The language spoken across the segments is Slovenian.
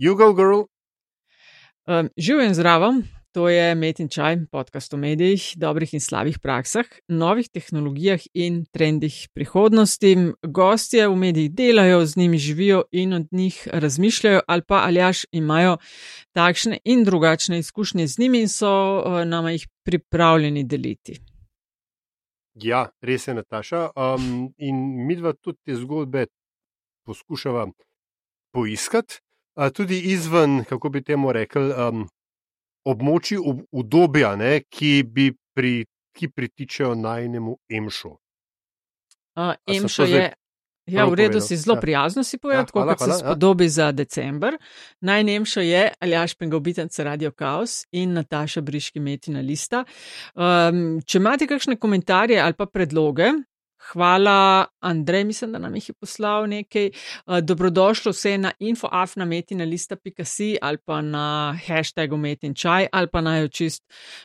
Jugo Girl. Um, Živijo in zdravo, to je Met in Čaj, podcast o medijih, dobrih in slabih praksah, novih tehnologijah in trendih prihodnosti. Gostje v medijih delajo, z njimi živijo in od njih razmišljajo, ali pa aljaš imajo takšne in drugačne izkušnje z njimi in so uh, nama jih pripravljeni deliti. Ja, res je, Nataša. Um, in mi dva tudi te zgodbe poskušava poiskati, tudi izven, kako bi temu rekli, um, območij udobja, ne, ki, pri, ki pritičejo najnemu emšu. Uh, emšo je. Ja, v redu si zelo ja. prijazno si povedal, ja, kot se ja. spodobi ja. za december. Najnemšo je Aljaš Pengovitenc Radio Chaos in Nataša Briški Metina Lista. Um, če imate kakšne komentarje ali pa predloge, Hvala, Andrej, mislim, da nam jih je poslal nekaj. Eh, dobrodošlo vse na infoafnametina.si ali pa na hashtag umetinčaj ali pa naj jo čist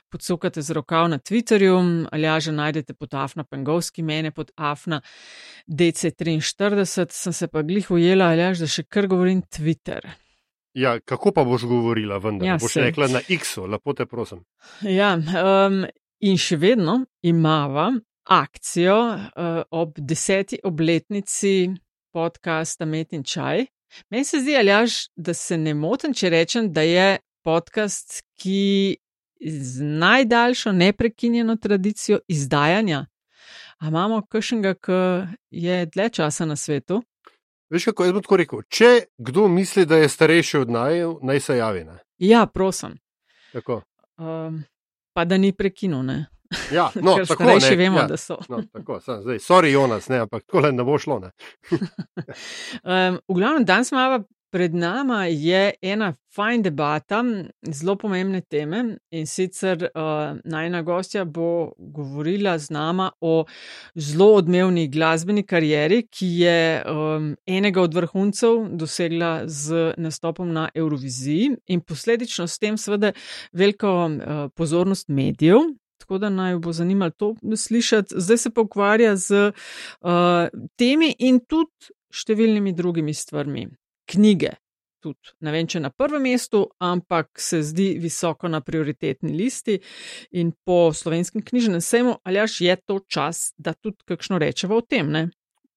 podsukate z rokav na Twitterju. Ali ja, že najdete pod Afna Pengovski, mene pod Afna DC43, sem se pa glih ujela, ali ja, da še kar govorim Twitter. Ja, kako pa boš govorila, vendar? Ja, boš se. rekla na X-u, lepo te prosim. Ja, um, in še vedno imava akcijo uh, ob deseti obletnici podcasta Met in Čaj. Meni se zdi, Aljaš, da se ne motim, če rečem, da je podcast, ki z najdaljšo neprekinjeno tradicijo izdajanja. A imamo kakšnega, ki je dlje časa na svetu? Veš, kako je to rekel? Če kdo misli, da je starejši od naj, naj se javi. Ne? Ja, prosim. Um, pa da ni prekinul. Ja, no, tako ne, še vemo, ja, da so. No, tako, sem, zdaj, sorry, Jonas, ne, ampak tako ne bo šlo. um, v glavnem, danes imamo pred nami ena fajn debata, zelo pomembne teme in sicer uh, najna gostja bo govorila z nama o zelo odmevni glasbeni karieri, ki je um, enega od vrhuncev dosegla z nastopom na Euroviziji in posledično s tem seveda veliko uh, pozornost medijev tako da naj bo zanimalo to slišati. Zdaj se pa ukvarja z uh, temi in tudi številnimi drugimi stvarmi. Knjige, tudi ne vem, če na prvem mestu, ampak se zdi visoko na prioritetni listi in po slovenskem knjižnem sejmu, ali až je to čas, da tudi kakšno rečemo o tem. Ne?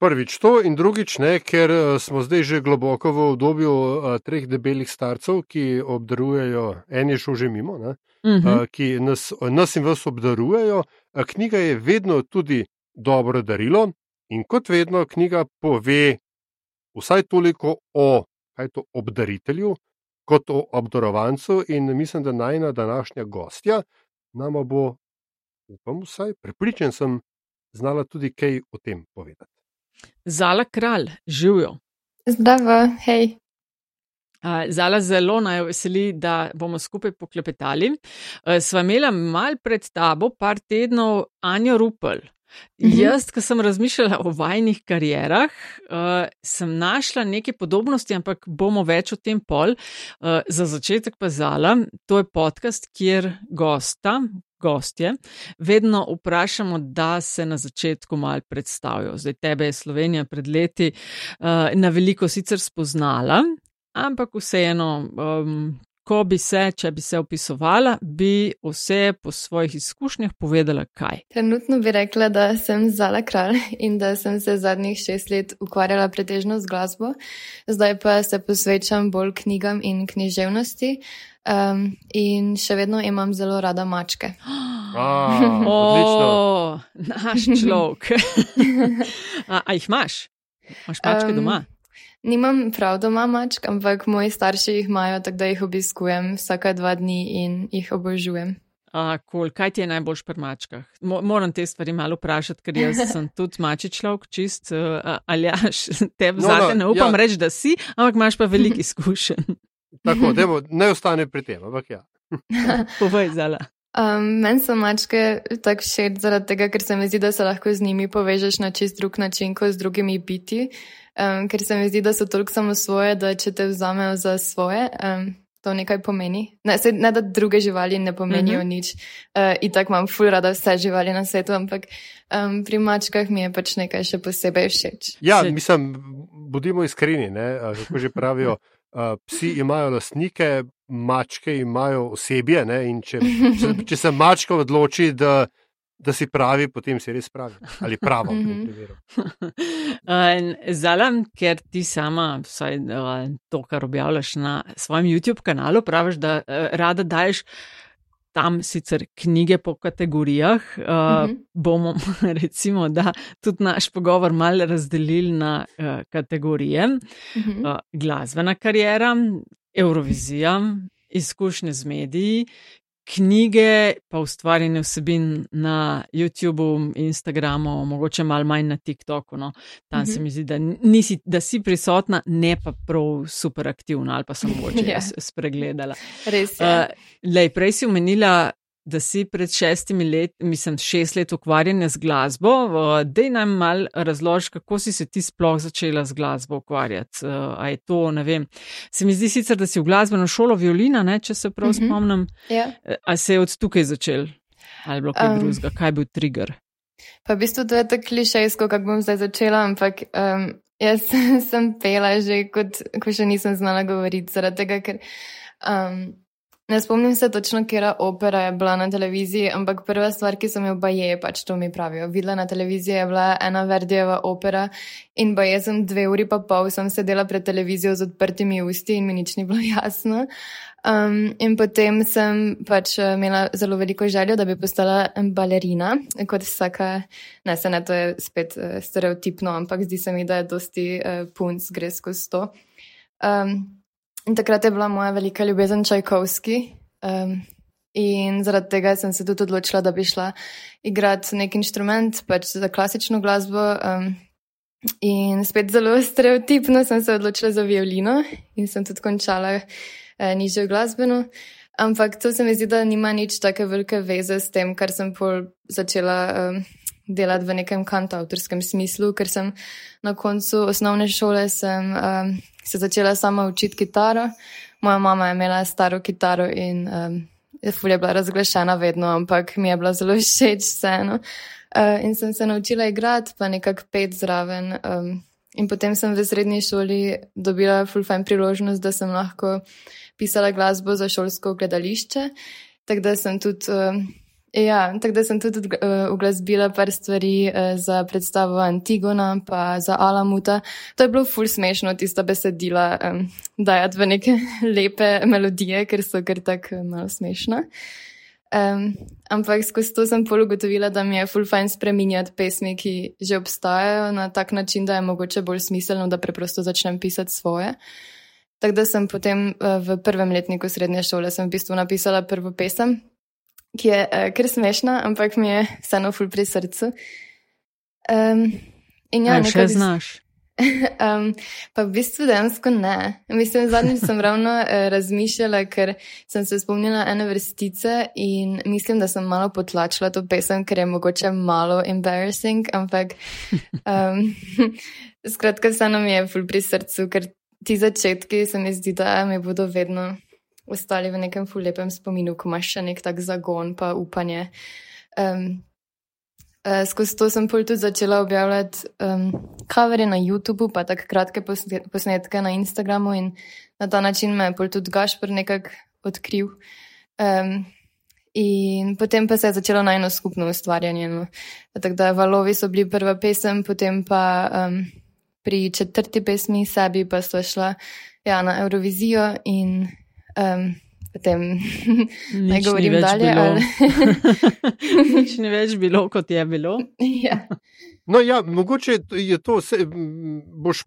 Prvič to in drugič ne, ker eh, smo zdaj že globoko v obdobju uh, treh debelih starcev, ki obdarujejo, en je šel že mimo, uh -huh. uh, ki nas, nas in vas obdarujejo. Knjiga je vedno tudi dobro darilo in kot vedno knjiga pove vsaj toliko o to, obdaritelju, kot o obdarovancu in mislim, da najna današnja gostja nama bo, upam vsaj, prepričan sem, znala tudi kaj o tem povedati. Zala kralj, živijo. Zdravo, hej. Zala zelo naj veseli, da bomo skupaj poklepetali. Sva imela mal pred tabo, par tednov, Anjo Rupel. Mhm. Jaz, ki sem razmišljala o vajnih karierah, uh, sem našla neke podobnosti, ampak bomo več o tem pol. Uh, za začetek pa zala, to je podcast, kjer gosta, gostje, vedno vprašamo, da se na začetku mal predstavijo. Zdaj tebe je Slovenija pred leti uh, na veliko sicer spoznala, ampak vseeno. Um, Ko bi se, če bi se opisovala, bi vse po svojih izkušnjah povedala, kaj. Trenutno bi rekla, da sem zala kralj in da sem se zadnjih šest let ukvarjala pretežno z glasbo, zdaj pa se posvečam bolj knjigam in književnosti. Um, in še vedno imam zelo rada mačke. Oh, oh, naš človek. a, a jih imaš? Imaš mačke um, doma? Nimam prav doma mačk, ampak moji starši jih imajo, tako da jih obiskujem vsake dva dni in jih obožujem. A, cool. Kaj ti je najboljš pri mačkah? Mo moram te stvari malo vprašati, ker jaz sem tudi mači človek, čist uh, ali jaš, te v no, zate no, ne upam ja. reči, da si, ampak imaš pa veliko izkušenj. Tako, demo, ne ostane pri tem, ampak ja. Povej, zala. Um, Meni so mačke tako všeč zaradi tega, ker se mi zdi, da se lahko z njimi povežeš na čist drug način kot z drugimi biti. Um, ker se mi zdi, da so toliko samo svoje, da če te vzamejo za svoje, um, to nekaj pomeni. Ne, se, ne da druge živali ne pomenijo uh mhm. -huh. nič. Uh, in tako imam ful rada vse živali na svetu, ampak um, pri mačkah mi je pač nekaj še posebej všeč. Ja, mislim, bodimo iskreni, ne, kako že pravijo. uh, psi imajo lastnike, mačke imajo osebje. Ne, če, če, če se mačka odloči, da, da si pravi, potem si res pravi. Ali tem primeru. Zalam, ker ti sama, vsaj to, kar objavljaš na svojem YouTube kanalu, praviš, da rada daješ tam sicer knjige po kategorijah, uh, uh -huh. bomo recimo, da tudi naš pogovor malo razdelili na uh, kategorije. Uh -huh. uh, glasbena karijera, Eurovizija, izkušnje z mediji, knjige, pa ustvarjanje vsebin na YouTubu, Instagramu, mogoče malo manj na TikToku. No. Tam mm -hmm. se mi zdi, da, nisi, da si prisotna, ne pa prav super aktivna ali pa sem mogoče ja. spregledala. Res je. Uh, lej, prej si omenila da si pred šestimi leti, mislim, šest let ukvarjanja z glasbo. Da nam mal razloži, kako si se ti sploh začela z glasbo ukvarjati. A je to, ne vem. Se mi zdi sicer, da si v glasbeno šolo violina, ne, če se prav -hmm. spomnim. Ja. A se je od tukaj začel? Ali bilo kaj um, drugega? Kaj je bil trigger? Pa v bistvu to je tako klišejsko, kako bom zdaj začela, ampak um, jaz sem pela že, kot, ko še nisem znala govoriti, zaradi tega, ker. Um, Ne spomnim se točno, kera opera je bila na televiziji, ampak prva stvar, ki sem jo baje, pač to mi pravijo. Videla na televiziji je bila ena Verdijeva opera in baje sem dve uri pa pol, sem sedela pred televizijo z odprtimi usti in mi nič ni bilo jasno. Um, in potem sem pač eh, imela zelo veliko željo, da bi postala balerina, kot vsaka, ne se ne, to je spet uh, stereotipno, ampak zdi se mi, da je dosti uh, punc gre skozi to. Um, In takrat je bila moja velika ljubezen Čajkovski. Um, in zaradi tega sem se tudi odločila, da bi šla igrati nek inštrument, pač za klasično glasbo. Um, in spet zelo stereotipno sem se odločila za violino in sem tudi končala eh, nižjo glasbeno. Ampak to se mi zdi, da nima nič tako velike veze s tem, kar sem pol začela. Um, delati v nekem kantautorskem smislu, ker sem na koncu osnovne šole sem, um, se začela sama učiti kitaro. Moja mama je imela staro kitaro in um, je bila razglašena vedno, ampak mi je bila zelo všeč vseeno. Uh, in sem se naučila igrati, pa nekako pet zraven. Um, in potem sem v srednji šoli dobila full-time priložnost, da sem lahko pisala glasbo za šolsko gledališče. Tako da sem tudi. Uh, Ja, tako da sem tudi uh, uglasbila par stvari uh, za predstavo Antigona, pa za Alamuta. To je bilo ful smešno, tista besedila, um, dajati v neke lepe melodije, ker so kar tako malo smešne. Um, ampak skozi to sem pol ugotovila, da mi je ful fajn spreminjati pesmi, ki že obstajajo na tak način, da je mogoče bolj smiselno, da preprosto začnem pisati svoje. Tako da sem potem v prvem letniku srednje šole v bistvu napisala prvo pesem, ki je uh, kar smešna, ampak mi je vseeno ful pri srcu. Um, in ja, nekaj znaš. um, pa v bistvu dejansko ne. Mislim, zadnjič sem ravno uh, razmišljala, ker sem se spomnila ene vrstice in mislim, da sem malo potlačila to pesem, ker je mogoče malo embarrassing, ampak um, skratka, vseeno mi je ful pri srcu, ker ti začetki se mi zdi, da mi bodo vedno ostali v nekem fulepem spominu, ko imaš še nek tak zagon, pa upanje. Um, uh, skozi to sem pol tudi začela objavljati um, kavere na YouTubu, pa tako kratke posnetke na Instagramu in na ta način me je pol tudi Gašpr nekako odkril. Um, in potem pa se je začelo na eno skupno ustvarjanje. No. Tako da valovi so bili prva pesem, potem pa um, pri četrti pesmi sebi pa so šla ja, na Eurovizijo in Um, potem ne govorim dalje. Ali... Nič ni več bilo, kot je bilo. ja. No, ja, mogoče je to, vse, boš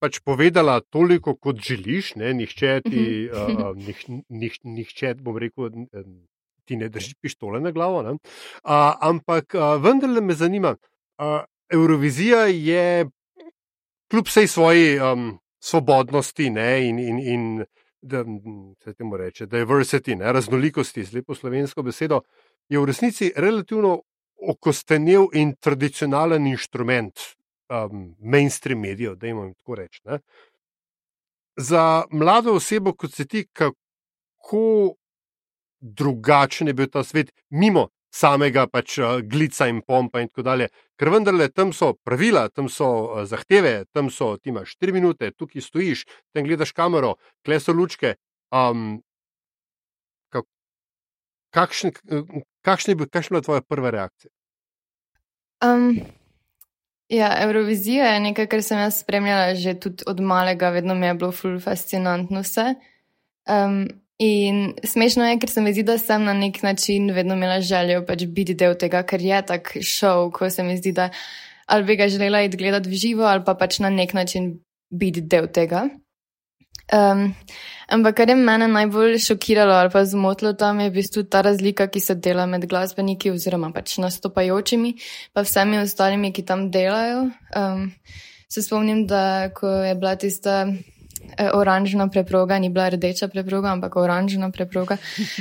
pač povedala toliko, kot želiš. Ne? Nihče ti, uh, nih, nih, nihče, bom rekel, ti ne drži pištole na glavo. Uh, ampak uh, vendarle me zanima. Uh, Eurovizija je kljub vsej svoji um, svobodnosti ne, in, in, in da se temu reče, diversity, ne, raznolikosti, z lepo slovensko besedo, je v resnici relativno okostenel in tradicionalen inštrument um, mainstream medijev, da imamo tako reči. Ne. Za mlado osebo, kot se ti, kako drugačen je bil ta svet, mimo samega pač uh, glica in pompa in tako dalje. Ker vendarle tam so pravila, tam so uh, zahteve, tam so ti imaš 4 minute, tukaj stojiš, tam gledaš kamero, kle so lučke. Um, kakšen je bil, kakšna je bila tvoja prva reakcija? Um, ja, Eurovizija je nekaj, kar sem jaz spremljala že od malega, vedno mi je bilo ful fascinantno vse. Um, In smešno je, ker se mi zdi, da sem na nek način vedno imela željo pač biti del tega, ker je tak šov, ko se mi zdi, da ali bi ga želela iti gledati v živo, ali pa pač na nek način biti del tega. Um, ampak kar je mene najbolj šokiralo ali pa zmotilo tam, je v bistvu ta razlika, ki se dela med glasbeniki oziroma pač nastopajočimi, pa vsemi ostalimi, ki tam delajo. Um, se spomnim, da ko je bila tista oranžna preproga, ni bila rdeča preproga, ampak oranžna preproga.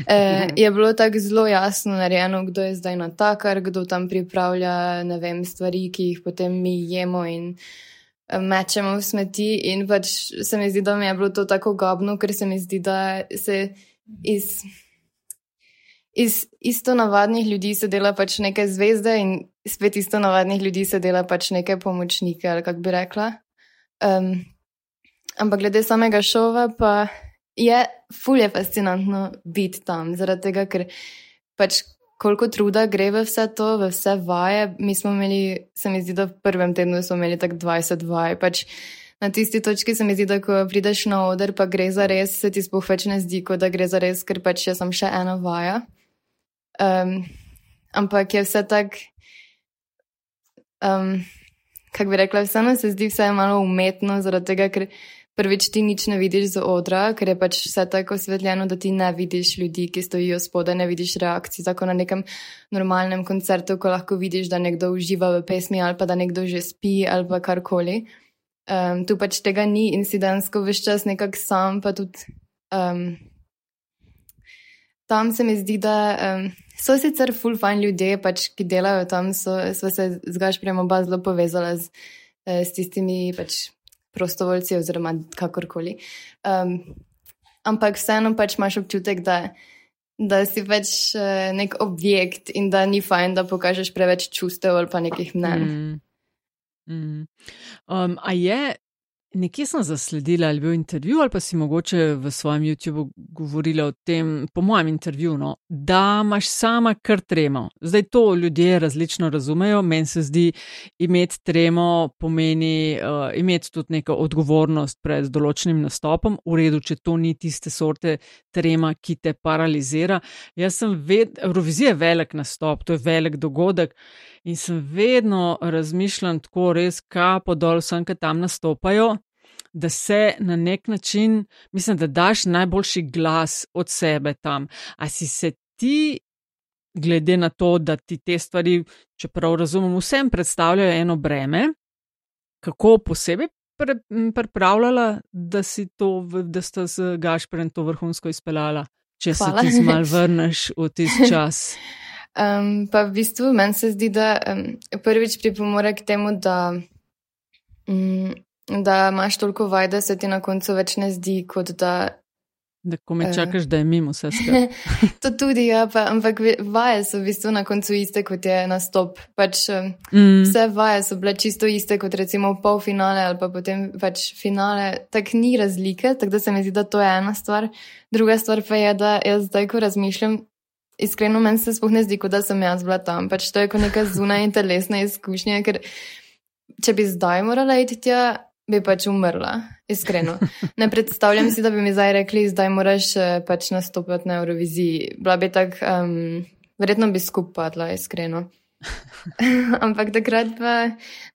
Eh, je bilo tako zelo jasno narejeno, kdo je zdaj na takar, kdo tam pripravlja vem, stvari, ki jih potem mi jemo in eh, mečemo v smeti. In pač se mi zdi, da mi je bilo to tako gobno, ker se mi zdi, da se iz. Iz isto navadnih ljudi se dela pač neke zvezde, in spet isto navadnih ljudi se dela pač neke pomočnike, ali kako bi rekla. Um, Ampak glede samega šova, pa je fulje fascinantno biti tam, zaradi tega, ker pač koliko truda gre v vse to, v vse vaje. Mi smo imeli, se mi zdi, da v prvem tednu smo imeli tak 20 vaj. Pač na tisti točki se mi zdi, da ko prideš na oder, pa gre za res, se ti sploh več ne zdi, kot da gre za res, ker pač jaz sem še ena vaja. Um, ampak je vse tak. Um, Kako bi rekla, vseeno se zdi vse malo umetno, zaradi tega, ker prvič ti nič ne vidiš z odra, ker je pač vse tako osvetljeno, da ti ne vidiš ljudi, ki stojijo spodaj, ne vidiš reakcij, tako na nekem normalnem koncertu, ko lahko vidiš, da nekdo uživa v pesmi ali pa da nekdo že spi ali pa karkoli. Um, tu pač tega ni in si dansko vse čas nekako sam, pa tudi um, tam se mi zdi, da um, so sicer full fine ljudje, pač, ki delajo tam, so, so se z Gašprem oba zelo povezala z, eh, s tistimi pač prostovoljci oziroma kakorkoli. Um, ampak vseeno pač imaš občutek, da, da si več uh, nek objekt in da ni fajn, da pokažeš preveč čustev ali pa nekih mnen. Mm. Mm. Um, a je Nekje sem zasledila, ali je bil intervju, ali pa si mogoče v svojem YouTubu govorila o tem, po mojem intervju, no, da imaš sama kar tremo. Zdaj to ljudje različno razumejo. Meni se zdi, imeti tremo pomeni uh, imeti tudi neko odgovornost pred določenim nastopom, v redu, če to ni tiste sorte trema, ki te paralizira. Jaz sem vedno, Eurovizija je velik nastop, to je velik dogodek. In sem vedno razmišljal tako, res, kapo dol, sem, ki tam nastopajo, da se na nek način, mislim, da daš najboljši glas od sebe tam. A si se ti, glede na to, da ti te stvari, čeprav razumem, vsem predstavljajo eno breme, kako posebej pripravljala, da si to, da sta z Gašprem to vrhunsko izpeljala, če Hvala. se ti mal vrneš v tisti čas. Um, pa v bistvu meni se zdi, da um, prvič pripomore k temu, da, um, da imaš toliko vaj, da se ti na koncu več ne zdi, kot da. Da ko me uh, čakaš, da je mimo vse skupaj. to tudi, ja, pa, ampak vaje so v bistvu na koncu iste, kot je nastop. Pač, um, mm. Vse vaje so bile čisto iste, kot recimo polfinale ali pa potem pač finale. Tako ni razlike, tako da se mi zdi, da to je ena stvar. Druga stvar pa je, da jaz zdaj, ko razmišljam, iskreno meni se spohne zdi, da sem jaz bila tam. Pač to je kot neka zunanja telesna izkušnja, ker če bi zdaj morala iti tja, bi pač umrla. Iskreno. Ne predstavljam si, da bi mi zdaj rekli, zdaj moraš eh, pač nastopati na Euroviziji. Bila bi tak, um, verjetno bi skupadla, iskreno. Ampak takrat pa,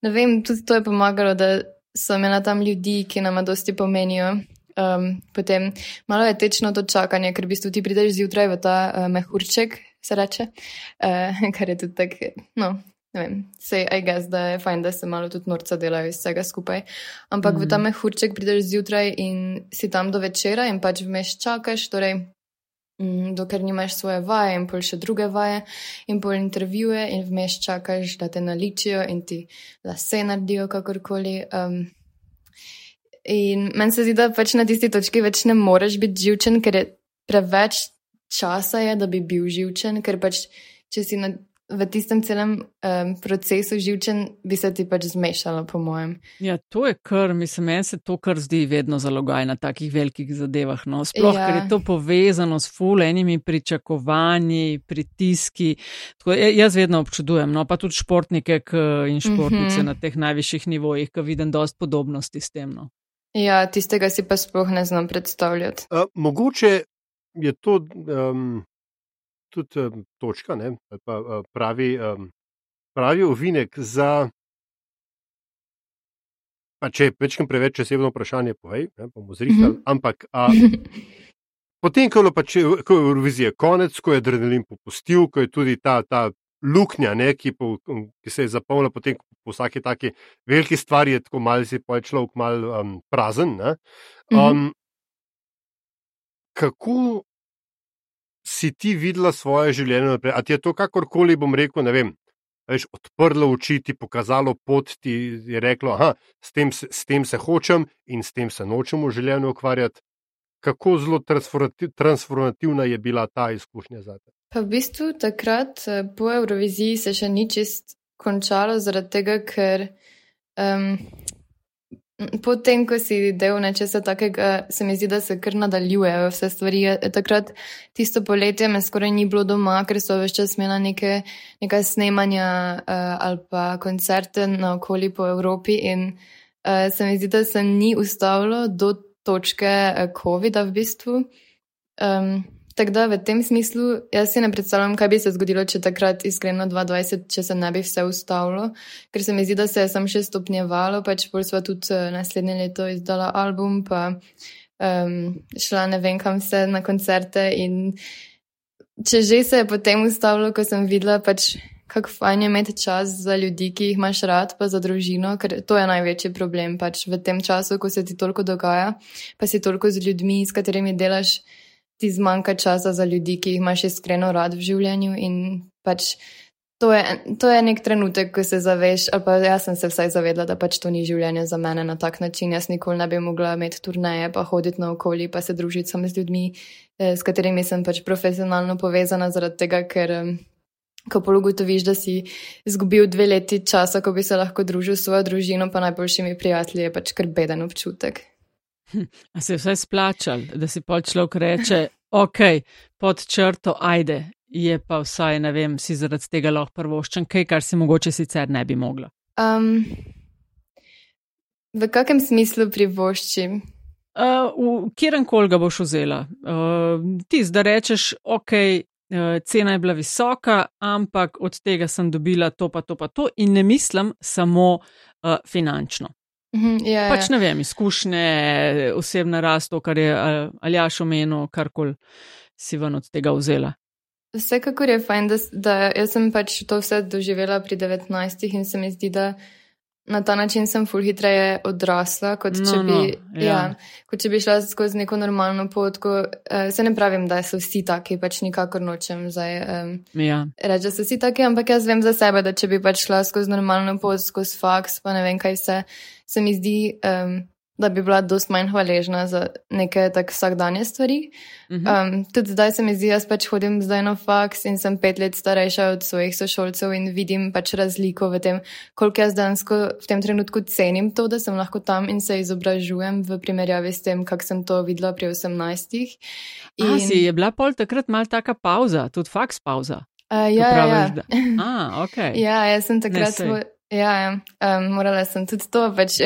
ne vem, tudi to je pomagalo, da so imela tam ljudi, ki nama dosti pomenijo. Um, potem malo je tečno to čakanje, ker v bistvu ti prideš zjutraj v ta uh, mehurček, se reče, uh, kar je tudi tako, no, ne vem, sej, I guess, da je fajn, da se malo tudi norca delajo iz vsega skupaj. Ampak mm. v ta mhm. mehurček prideš zjutraj in si tam do večera in pač vmeš čakaš, torej. Mm, dokler nimaš svoje vaje in pol še druge vaje in pol intervjuje in vmeš čakaš, da te naličijo in ti lase naredijo kakorkoli. Um, In meni se zdi, da pač na tisti točki več ne moreš biti živčen, ker je preveč časa, je, da bi bil živčen, ker pač če si na v tistem celem um, procesu živčen, bi se ti pač zmešalo, po mojem. Ja, to je kar, mislim, meni se to kar zdi vedno zalogaj na takih velikih zadevah. No? Sploh, ja. ker je to povezano s fulenimi pričakovanji, pritiski. Tako, jaz vedno občudujem, no pa tudi športnike in športnice mm -hmm. na teh najvišjih nivojih, ki vidim dost podobnosti s tem. No? Ja, tistega si pa sploh ne znam predstavljati. Uh, mogoče je to. Um tudi um, točka, ne, pa, uh, pravi, um, pravi ovinek za. Pa če je večkrat preveč osebno vprašanje, povej, ne, bomo zrihtali. Mm -hmm. Ampak a, potem, ko je, pač, ko je Eurovizija konec, ko je adrenalin popustil, ko je tudi ta, ta luknja, ne, ki, po, ki se je zapolnila potem po vsaki taki veliki stvari, je tako malce si človek mal um, prazen. Ne, um, mm -hmm. Kako si ti videla svoje življenje naprej? A ti je to kakorkoli, bom rekel, ne vem, veš, odprlo oči, ti pokazalo pot, ti je reklo, da s, s tem se hočem in s tem se nočem v življenju ukvarjati. Kako zelo transformativna je bila ta izkušnja za te? Pa v bistvu takrat eh, po Euroviziji se še ni čist končalo, zaradi tega, ker um, Potem, ko si del nečesa takega, se mi zdi, da se kar nadaljujejo vse stvari. Takrat tisto poletje me skoraj ni bilo doma, ker so več čas imela neke, neka snemanja uh, ali pa koncerte na okoli po Evropi in uh, se mi zdi, da se ni ustavilo do točke uh, COVID-a v bistvu. Um, Tako da v tem smislu jaz si ne predstavljam, kaj bi se zgodilo, če takrat iskreno 2020, če se ne bi vse ustavilo, ker se mi zdi, da se je sam še stopnjevalo, pač bolj sva tudi eh, naslednje leto izdala album, pa um, šla ne vem kam vse na koncerte in če že se je potem ustavilo, ko sem videla pač. Kako fajn je imeti čas za ljudi, ki jih imaš rad, pa za družino, ker to je največji problem. Pač v tem času, ko se ti toliko dogaja, pa si toliko z ljudmi, s katerimi delaš, ti zmanjka časa za ljudi, ki jih imaš iskreno rad v življenju. In pač to je, to je nek trenutek, ko se zaveš, ali pa jaz sem se vsaj zavedla, da pač to ni življenje za mene na tak način. Jaz nikoli ne bi mogla imeti turneje, pa hoditi naokoli, pa se družiti samo z ljudmi, eh, s katerimi sem pač profesionalno povezana, zaradi tega, ker. Ko polugotoviš, da si izgubil dve leti časa, ko bi se lahko družil s svojo družino, pa najboljšimi prijatelji, je pač kar beden občutek. A se je vse splačal, da si pol človek reče, ok, pod črto, ajde, je pa vsaj, ne vem, si zaradi tega lahko prvoščen, kaj, kar si mogoče sicer ne bi mogla. Um, v kakem smislu privoščim? Uh, v kjerem kol ga boš vzela? Uh, ti zdaj rečeš, ok, cena je bila visoka, ampak od tega sem dobila to, pa to, pa to, in ne mislim samo uh, finančno. Mhm, ja, ja, pač ne vem, izkušnje, osebna rast, to, kar je Aljaš omenil, karkoli si ven od tega vzela. Vsekakor je fajn, da, da jaz sem pač to vse doživela pri 19 in se mi zdi, da na ta način sem ful hitreje odrasla, kot, no, če, bi, no, ja. Ja, kot če bi šla skozi neko normalno pot. Ko, uh, se ne pravim, da so vsi taki, pač nikakor nočem zdaj um, ja. reči, da so vsi taki, ampak jaz vem za sebe, da če bi pač šla skozi normalno pot, skozi faks, pa ne vem kaj se, se mi zdi. Um, da bi bila dost manj hvaležna za neke tak vsakdanje stvari. Um, tudi zdaj se mi zdi, jaz pač hodim zdaj na faks in sem pet let starejša od svojih sošolcev in vidim pač razliko v tem, koliko jaz dansko v tem trenutku cenim to, da sem lahko tam in se izobražujem v primerjavi s tem, kak sem to videla pri 18. In... A, si je bila pol takrat mal taka pauza, tudi faks pauza? Uh, ja, ja, ja. Da... A, ok. ja, jaz sem takrat. Ja, ja. Um, morala sem tudi to, pač,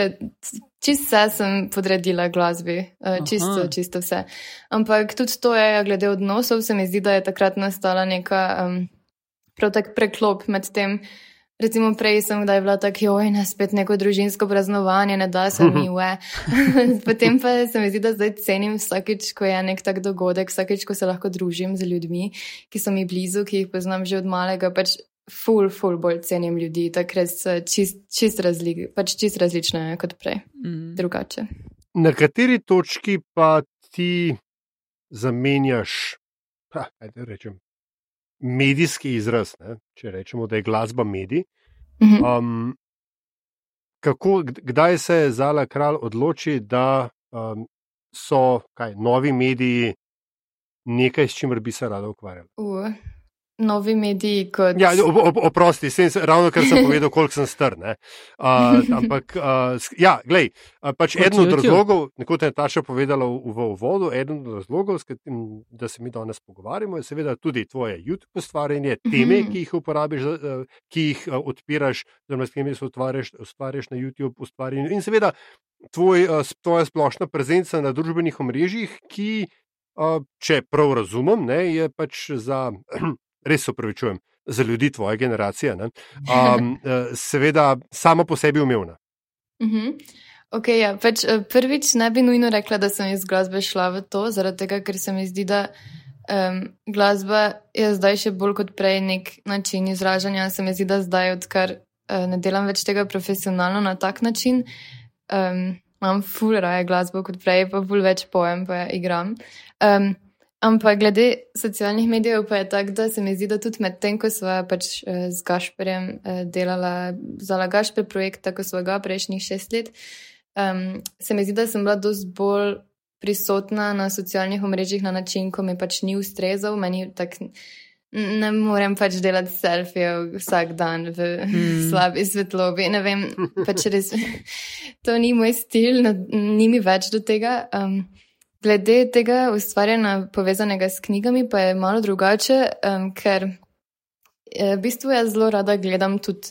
eh, čisto vse sem podredila glasbi, uh, čisto, čisto vse. Ampak tudi to je, glede odnosov, se mi zdi, da je takrat nastala neka um, protek preklop med tem. Recimo prej sem kdaj bila tako, oj, ne spet neko družinsko praznovanje, ne da se mi ue. Potem pa se mi zdi, da zdaj cenim vsakeč, ko je nek tak dogodek, vsakeč, ko se lahko družim z ljudmi, ki so mi blizu, ki jih poznam že od malega. Pač ful, ful bolj cenim ljudi, takrat so čist, čist, razli, pač čist različne kot prej, mm. drugače. Na kateri točki pa ti zamenjaš, ha, rečem, medijski izraz, ne? če rečemo, da je glasba medij? Mm -hmm. um, kako, kdaj se je Zala kralj odloči, da um, so kaj, novi mediji nekaj, s čimer bi se rada ukvarjala? Uh. Novi mediji. Kot... Ja, oprosti, ravno kar sem povedal, koliko sem str. Uh, ampak, uh, ja, glej, uh, pač eden od razlogov, kot je Taša povedala v, v uvodu, eden od razlogov, katim, da se mi danes pogovarjamo, je seveda tudi tvoje YouTube ustvarjanje, teme, ki jih uporabiš, uh, ki jih uh, odpiraš, oziroma s katerimi se ustvarjaš, ustvarjaš na YouTube ustvarjanju. In seveda tvoj, uh, tvoja splošna prezenca na družbenih omrežjih, ki. Če prav razumem, ne, je pač za res se upravičujem, za ljudi tvoje generacije, um, seveda sama po sebi umevna. Uh mhm. -huh. okay, ja. pač, eh, prvič ne bi nujno rekla, da sem iz glasbe šla v to, zaradi tega, ker se mi zdi, da um, glasba je zdaj še bolj kot prej nek način izražanja. Se mi zdi, da zdaj, odkar uh, ne delam več tega profesionalno na tak način. Um, Imam ful raje glasbo kot prej, pa ful več pojem, pa ja igram. Um, Ampak glede socialnih medijev pa je tako, da se mi zdi, da tudi med tem, ko smo pač eh, z Gašperjem eh, delala za Gašper projekt, tako smo ga prejšnjih šest let, um, se mi zdi, da sem bila dosti bolj prisotna na socialnih omrežjih na način, ko mi pač ni ustrezal. Meni tak ne morem pač delati selfije vsak dan v mm. slabi svetlobi. Ne vem, pač res to ni moj stil, ni mi več do tega. Um, Glede tega ustvarjanja povezanega s knjigami pa je malo drugače, um, ker eh, v bistvu jaz zelo rada gledam tudi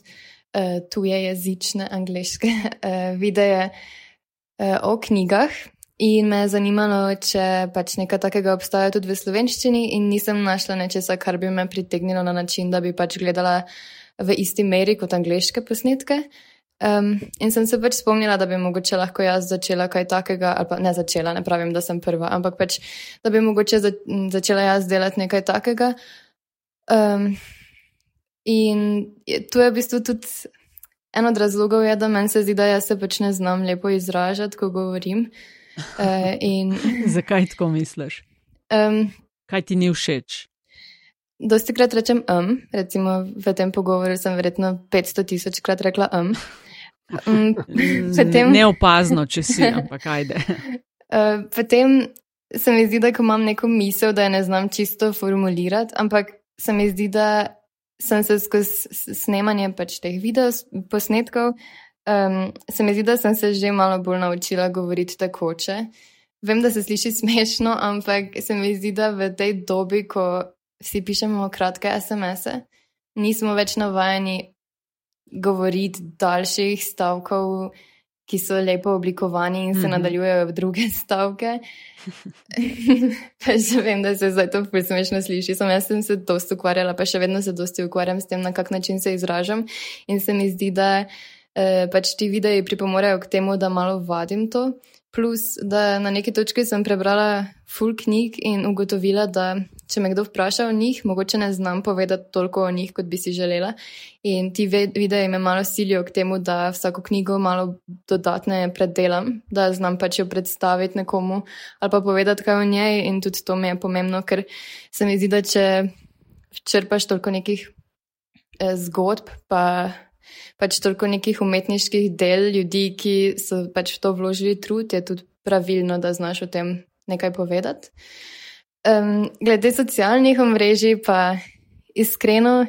uh, tuje jezične angliške uh, videe uh, o knjigah in me je zanimalo, če pač nekaj takega obstaja tudi v slovenščini in nisem našla nečesa, kar bi me pritegnilo na način, da bi pač gledala v isti meri kot angliške posnetke. Um, in sem se pač spomnila, da bi mogoče lahko jaz začela kaj takega, ali pa ne začela, ne pravim, da sem prva, ampak pač, da bi mogoče za, začela jaz delati nekaj takega. Um, in to je v bistvu tudi en od razlogov, je, da meni se zdi, da jaz se pač ne znam lepo izražati, ko govorim. Uh, in... Zakaj tako misliš? Um, kaj ti ni všeč? Dosti krat rečem um, recimo v tem pogovoru sem verjetno 500 tisoč krat rekla um. Mm, potem, Neopazno, če si, ampak ajde. Uh, potem se mi zdi, da imam neko misel, da je ne znam čisto formulirati, ampak se mi zdi, da sem se skozi snemanje pač teh video posnetkov, um, se mi zdi, da sem se že malo bolj naučila govoriti takoče. Vem, da se sliši smešno, ampak se mi zdi, da v tej dobi, ko vsi pišemo kratke SMS-e, nismo več navajeni govoriti daljših stavkov, ki so lepo oblikovani in se mm -hmm. nadaljujejo v druge stavke. še vem, da se zdaj to prismešno sliši. Sem jaz sem se dosti ukvarjala, pa še vedno se dosti ukvarjam s tem, na kak način se izražam. In se mi zdi, da eh, pač ti videi pripomorejo k temu, da malo vadim to. Plus, da na neki točki sem prebrala full knjig in ugotovila, da če me kdo vpraša o njih, mogoče ne znam povedati toliko o njih, kot bi si želela. In ti videi me malo silijo k temu, da vsako knjigo malo dodatne predelam, da znam pač jo predstaviti nekomu ali pa povedati kaj o njej. In tudi to mi je pomembno, ker se mi zdi, da če črpaš toliko nekih eh, zgodb, pa pač toliko nekih umetniških del ljudi, ki so pač v to vložili trud, je tudi pravilno, da znaš o tem nekaj povedati. Um, glede socialnih omrežij, pa iskreno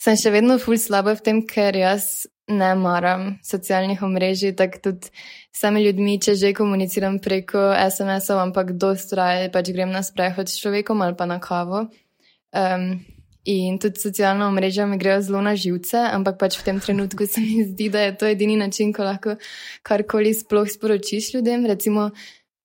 sem še vedno ful slaba v tem, ker jaz ne maram socialnih omrežij, tako tudi sami ljudmi, če že komuniciram preko SMS-ov, ampak dosti raje pač grem na sprehod s človekom ali pa na kavo. Um, in tudi socialna omrežja mi grejo zelo na živce, ampak pač v tem trenutku se mi zdi, da je to edini način, ko lahko karkoli sploh sporočiš ljudem. Recimo,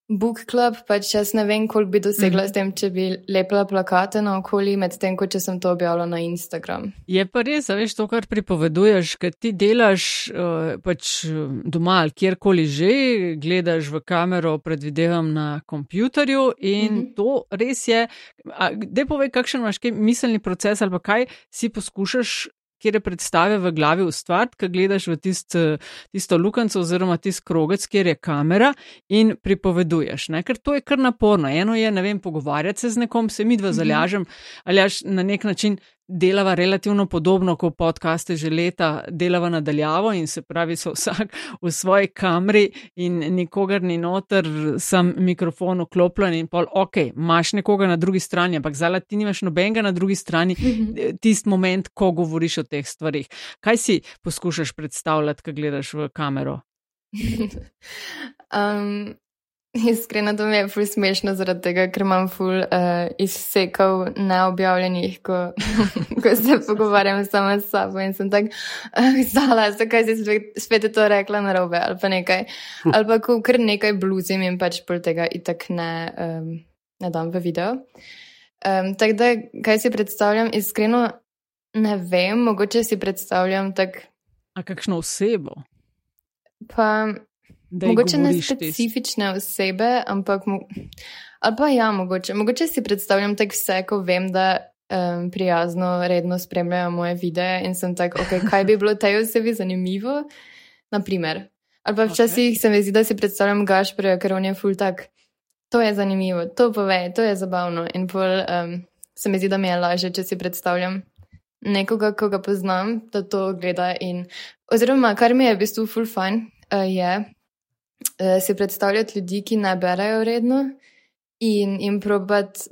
Book Club, pač jaz ne vem, koliko bi dosegla mm. s tem, če bi lepila plakate na okolje, medtem ko če sem to objavila na Instagram. Je pa res, veš, to, kar pripoveduješ, ker ti delaš uh, pač doma ali kjerkoli že, gledaš v kamero, predvidevam na kompjutorju in mm -hmm. to res je. Dej povej, kakšen imaš miselni proces ali pa kaj si poskušaš kjer predstave v glavi ustvariti, ki gledaš v tist, tisto lukenco oziroma tisti krogec, kjer je kamera in pripoveduješ. Ne? Ker to je kar naporno. Eno je, ne vem, pogovarjati se z nekom, se mi dva mhm. zalažem ali až na nek način delava relativno podobno kot podcaste že leta, delava nadaljavo in se pravi, so vsak v svoji kamri in nikogar ni noter, sem mikrofon vklopljen in pol, ok, imaš nekoga na drugi strani, ampak zdaj ti nimaš nobenega na drugi strani, mhm. tisti moment, ko govoriš o teh stvarih. Kaj si poskušaš predstavljati, ko gledaš v kamero? um, Iskreno, to mi je ful smešno zaradi tega, ker imam ful uh, izsekov neobjavljenih, ko, ko se pogovarjam sama s sabo in sem tako uh, izdala, zakaj si spet, spet to rekla na robe ali pa nekaj. Ali pa ko kar nekaj bluzim in pač pol tega itak ne, um, ne dam v video. Um, tako da, kaj si predstavljam, iskreno ne vem, mogoče si predstavljam tak. A kakšno osebo? Pa Mogoče ne specifične osebe, ampak ali pa ja, mogoče. mogoče si predstavljam tako vse, ko vem, da um, prijazno, redno spremljajo moje videe in sem tako, okay, kaj bi bilo tej osebi zanimivo. Naprimer. Ali pa včasih okay. se mi zdi, da si predstavljam Gašpreja, ker on je full tak. To je zanimivo, to pove, to je zabavno. In pol um, se mi zdi, da mi je lažje, če si predstavljam nekoga, ko ga poznam, da to gleda. In, oziroma, kar mi je v bistvu full fun, uh, je, uh, si predstavljati ljudi, ki ne berajo redno in jim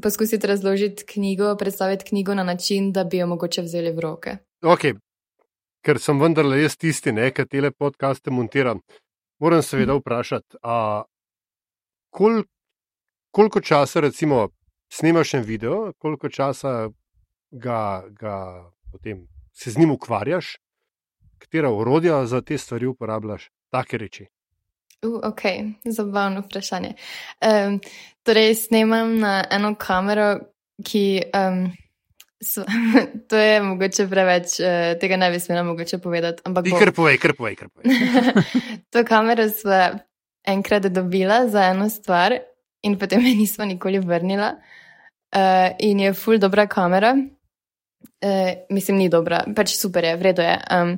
poskusiti razložiti knjigo, predstaviti knjigo na način, da bi jo mogoče vzeli v roke. Ok, ker sem vendarle jaz tisti, ne, ki te podcaste montiram. Moram seveda mhm. vprašati, a, kol, koliko časa recimo snimaš en video, koliko časa ga, ga potem se z njim ukvarjaš, katera urodja za te stvari uporabljaš, take reči. Uh, ok, zabavno vprašanje. Um, torej, snemam na eno kamero, ki. Um, so, to je mogoče preveč, uh, tega ne bi smela mogoče povedati. Ti kar povej, kar povej, kar povej. to kamero sva enkrat dobila za eno stvar in potem je nismo nikoli vrnila. Uh, in je full dobra kamera. Uh, mislim, ni dobra, pač super je, vredo je. Um,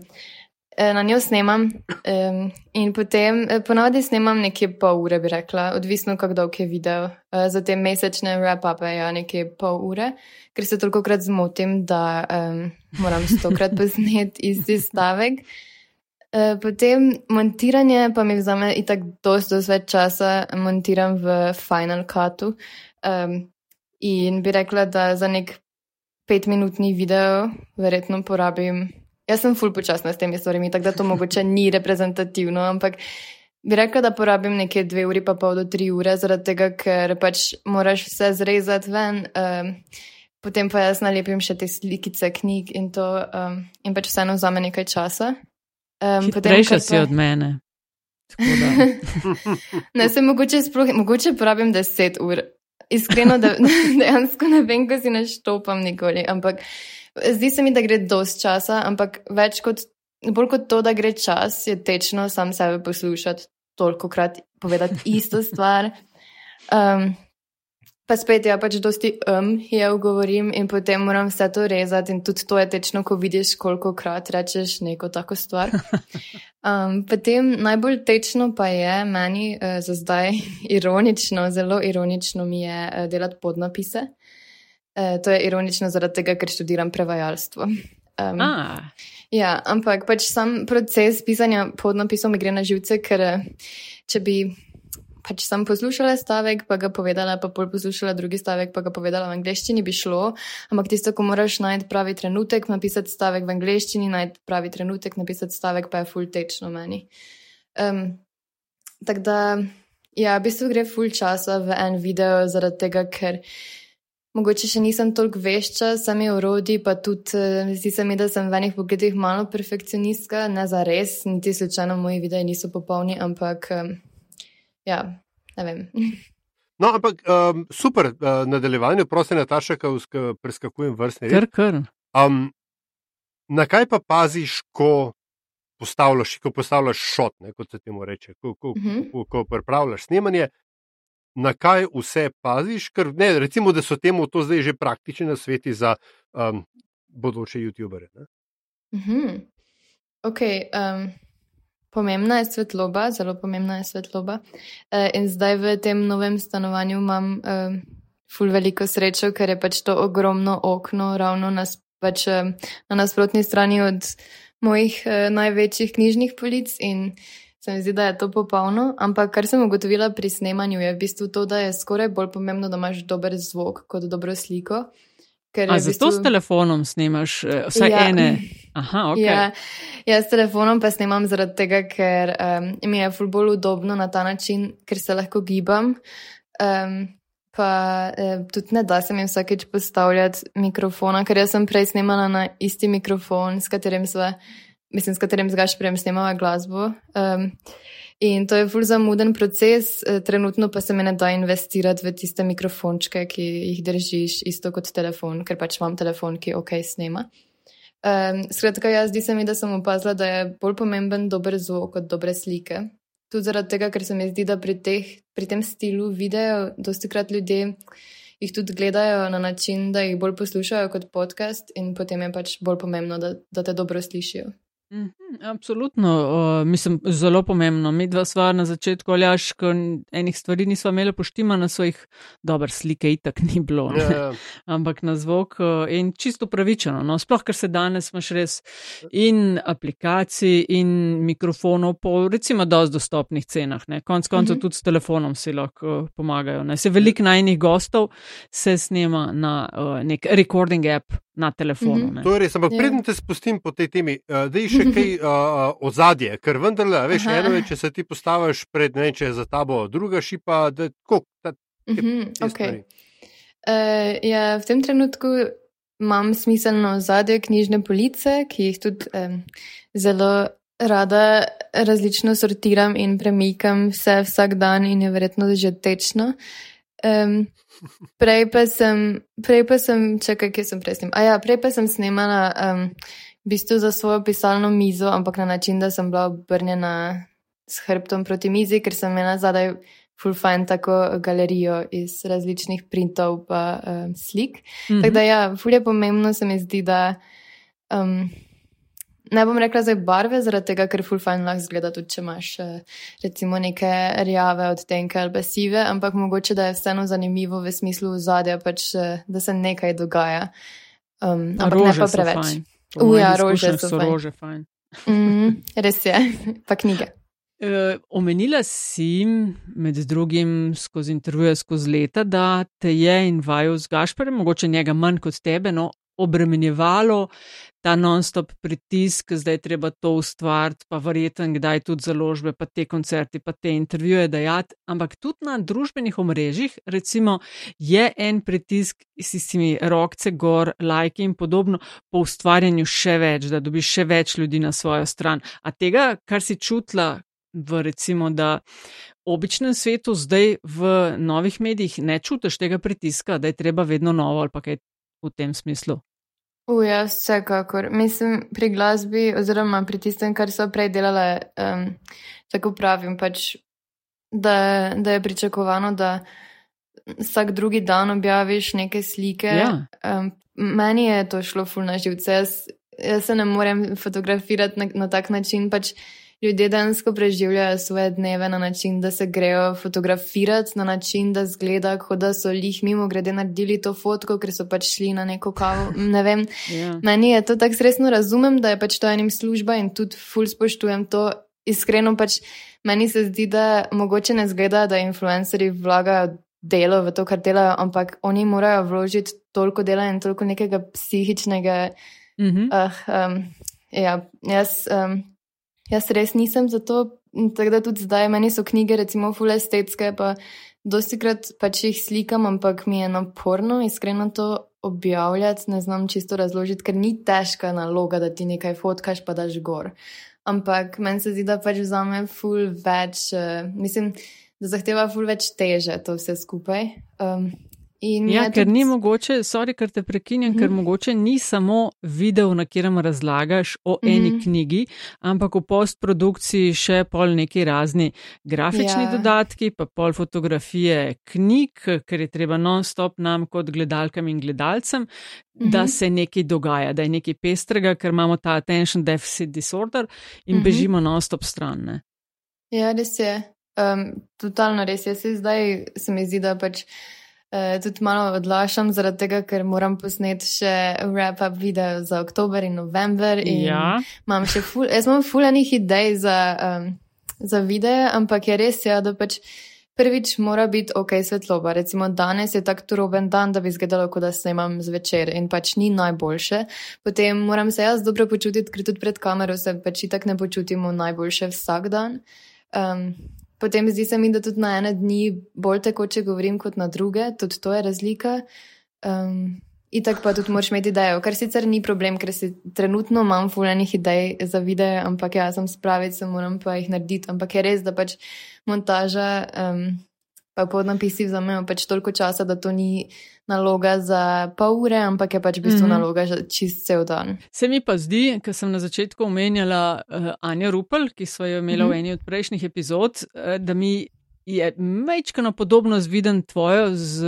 na njo snemam um, in potem eh, ponovadi snemam nekje pol ure, bi rekla, odvisno, kako dolg je video. Uh, za te mesečne wrap-upe je ja, nekje pol ure, ker se toliko krat zmotim, da um, moram stokrat posneti isti stavek. Uh, potem montiranje pa mi vzame itak dosto več časa, montiram v Final Cutu. Um, in bi rekla, da za nek petminutni video verjetno porabim Jaz sem ful počasna s temi stvarmi, tako da to mogoče ni reprezentativno, ampak bi rekla, da porabim nekje dve uri, pa pol do tri ure, zaradi tega, ker pač moraš vse zrezati ven, um, potem pa jaz nalepim še te slikice knjig in to, um, in pač vseeno vzame nekaj časa. Um, Prejša si pa... od mene. ne, se mogoče sploh, mogoče porabim deset ur. Iskreno, da dejansko ne vem, ko si naštopam nikoli, ampak. Zdi se mi, da gre dosti časa, ampak več kot, bolj kot to, da gre čas, je tečno sam sebe poslušati, toliko krat povedati isto stvar. Um, pa spet, ja, pač dosti um, je ugovorim in potem moram vse to rezati in tudi to je tečno, ko vidiš, koliko krat rečeš neko tako stvar. Um, potem najbolj tečno pa je meni uh, za zdaj ironično, zelo ironično mi je uh, delati podnapise. E, to je ironično zaradi tega, ker študiram prevajalstvo. Um, ja, ampak pač sam proces pisanja podnapisov mi gre na živce, ker če bi pač sam poslušala stavek, pa ga povedala, pa pol poslušala drugi stavek, pa ga povedala v angleščini, bi šlo. Ampak tisto, ko moraš najti pravi trenutek, napisati stavek v angleščini, najti pravi trenutek, napisati stavek, pa je full tečno meni. Um, Tako da, ja, v bistvu gre full časa v en video zaradi tega, ker. Mogoče še nisem toliko vešča, sami urodi, pa tudi eh, zdi se mi, da sem v enih pogledih malo perfekcionistka, ne za res, niti slučajno moji videi niso popolni, ampak ja, ne vem. No, ampak um, super, uh, nadaljevanje, prosim, Nataša, ki preskakujem vrstne reči. Kar, kar. Um, na kaj pa paziš, ko postavljaš, ko postavljaš šot, ne, kot se temu reče, ko, ko, uh -huh. ko, ko pripravljaš snemanje? Na kaj vse paziš, ker ne, recimo, da so temu to zdaj že praktični na sveti za um, bodoče YouTubere. Mm -hmm. Ok. Um... Pomembna je svetloba, zelo pomembna je svetloba. Uh, in zdaj v tem novem stanovanju imam uh, ful veliko srečo, ker je pač to ogromno okno ravno nas, pač uh, na nasprotni strani od mojih uh, največjih knjižnih polic in se mi zdi, da je to popolno. Ampak kar sem ugotovila pri snemanju, je v bistvu to, da je skoraj bolj pomembno, da imaš dober zvok kot dobro sliko. A zato bistvu... s telefonom snemaš uh, vsaj ja. ene? Aha, okay. ja, jaz s telefonom pa snemam zaradi tega, ker um, mi je ful bolj udobno na ta način, ker se lahko gibam. Um, pa eh, tudi ne da se mi vsakeč postavljati mikrofona, ker jaz sem prej snemala na isti mikrofon, s katerim sva mislim, s katerim z Gašprem snemava glasbo. Um, in to je ful zamuden proces, eh, trenutno pa se me ne da investirati v tiste mikrofončke, ki jih držiš isto kot telefon, ker pač imam telefon, ki ok snema. Um, skratka, jaz zdi se mi, da sem opazila, da je bolj pomemben dober zvok kot dobre slike. Tudi zaradi tega, ker se mi zdi, da pri, teh, pri tem stilu video dosti krat ljudje jih tudi gledajo na način, da jih bolj poslušajo kot podcast in potem je pač bolj pomembno, da, da te dobro slišijo. Mhm, absolutno, uh, mislim, zelo pomembno. Mi dva sva na začetku, ali aš, ko enih stvari nismo imeli poštima na svojih, dober slike itak ni bilo, ja, ja. ampak na zvok uh, in čisto pravičeno. No? Sploh, ker se danes imaš res in aplikacij in mikrofonov po recimo dosti dostopnih cenah. Ne? Konc koncev mhm. tudi s telefonom si lahko pomagajo. Ne? Se veliko najnih gostov se snema na uh, nek recording app na telefonu. Mm -hmm. To je res, ampak ja. predtem te spustim po tej temi, uh, da je še kaj uh, ozadje, ker vendarle, veš, Aha. eno je, če se ti postaviš pred ne, če je za tabo druga šipa, da kako. Mm -hmm, okay. uh, ja, v tem trenutku imam smiselno ozadje knjižne police, ki jih tudi um, zelo rada različno sortiram in premikam vse vsak dan in je verjetno že tečno. Um, Prej pa sem, prej pa sem, čakaj, kje sem prej snemala. A ja, prej pa sem snemala um, v bistvu za svojo pisalno mizo, ampak na način, da sem bila obrnjena s hrbtom proti mizi, ker sem imela zadaj full fine tako galerijo iz različnih printov pa um, slik. Mm -hmm. Tako da ja, full je pomembno se mi zdi, da. Um, Ne bom rekla zdaj barve, zaradi tega, ker full fine lahko zgleda tudi, če imaš eh, recimo neke rjave odtenke ali besive, ampak mogoče, da je vseeno zanimivo v smislu zadja, pač, eh, da se nekaj dogaja. Um, ampak ne pa preveč. Uja, rože so, so rože fine. mm, res je, pa knjige. Uh, omenila si med drugim skozi intervjuje skozi leta, da te je in vaju z Gašperjem, mogoče njega manj kot tebe, no obremenjevalo ta non-stop pritisk, zdaj je treba to ustvariti, pa verjeten, kdaj tudi založbe, pa te koncerti, pa te intervjuje dajati. Ampak tudi na družbenih omrežjih, recimo, je en pritisk s tistimi rokce, gor, lajki in podobno, po ustvarjanju še več, da dobiš še več ljudi na svojo stran. A tega, kar si čutila. V recimo, da običnem svetu, zdaj v novih medijih, ne čutiš tega pritiska, da je treba vedno novo ali pa kaj v tem smislu. Uja, vsekakor. Mislim, pri glasbi, oziroma pri tistem, kar so prej delale, um, tako pravim, pač, da, da je pričakovano, da vsak drugi dan objaviš neke slike. Ja. Um, meni je to šlo fulno živce. Jaz, jaz se ne morem fotografirati na, na tak način. Pač, ljudje dejansko preživljajo svoje dneve na način, da se grejo fotografirati, na način, da zgleda, kot da so jih mimo grede naredili to fotko, ker so pač šli na neko kavo. Ne vem. Yeah. Ja. Meni je to tako resno razumem, da je pač to enim služba in tudi ful spoštujem to. Iskreno pač meni se zdi, da mogoče ne zgleda, da influencerji vlagajo delo v to, kar delajo, ampak oni morajo vložiti toliko dela in toliko nekega psihičnega. Mm -hmm. uh, um, ja, jaz. Um, Jaz res nisem za to, tako da tudi zdaj meni so knjige, recimo, full estetske, pa dosti krat pač jih slikam, ampak mi je naporno iskreno to objavljati, ne znam čisto razložiti, ker ni težka naloga, da ti nekaj fotkaš, pa daš gor. Ampak meni se zdi, da pač vzame full več, uh, mislim, da zahteva full več teže to vse skupaj. Um, In ja, ker tudi... ni mogoče, sorry, ker te prekinjam, mm -hmm. ker mhm. mogoče ni samo video, na katerem razlagaš o mm -hmm. eni mhm. knjigi, ampak v postprodukciji še pol neki razni grafični ja. dodatki, pa pol fotografije knjig, ker je treba non-stop nam kot gledalkam in gledalcem, mm -hmm. da mhm. se nekaj dogaja, da je nekaj pestrega, ker imamo ta attention deficit disorder in mm -hmm. bežimo non-stop stran. Ne? Ja, res je. Um, totalno res je. Se zdaj se mi zdi, da pač Uh, tudi malo odlašam, zaradi tega, ker moram posneti še wrap-up video za oktober in november. In Ja. imam še ful, jaz imam fulanih idej za, um, za videe, ampak je res, ja, da pač prvič mora biti ok svetloba. Recimo danes je tak turoben dan, da bi izgledalo, kot da snemam zvečer in pač ni najboljše. Potem moram se jaz dobro počutiti, ker tudi pred kamero se pač itak ne počutimo najboljše vsak dan. Um, Potem zdi se mi, da tudi na ene dni bolj tekoče govorim kot na druge, tudi to je razlika. Um, Itak pa tudi moraš imeti idejo, kar sicer ni problem, ker si trenutno imam fuljenih idej za videe, ampak ja, sem spraviti, se moram pa jih narediti. Ampak je res, da pač montaža um, pa podnapisi vzamejo pač toliko časa, da to ni naloga za pol ure, ampak je pač v bistvu mm Mhm. -hmm. naloga za čist cel dan. Se mi pa zdi, ker sem na začetku omenjala uh, Anja Rupel, ki smo jo imeli Mhm. v eni od prejšnjih epizod, uh, da mi je mečkano podobno zviden tvojo z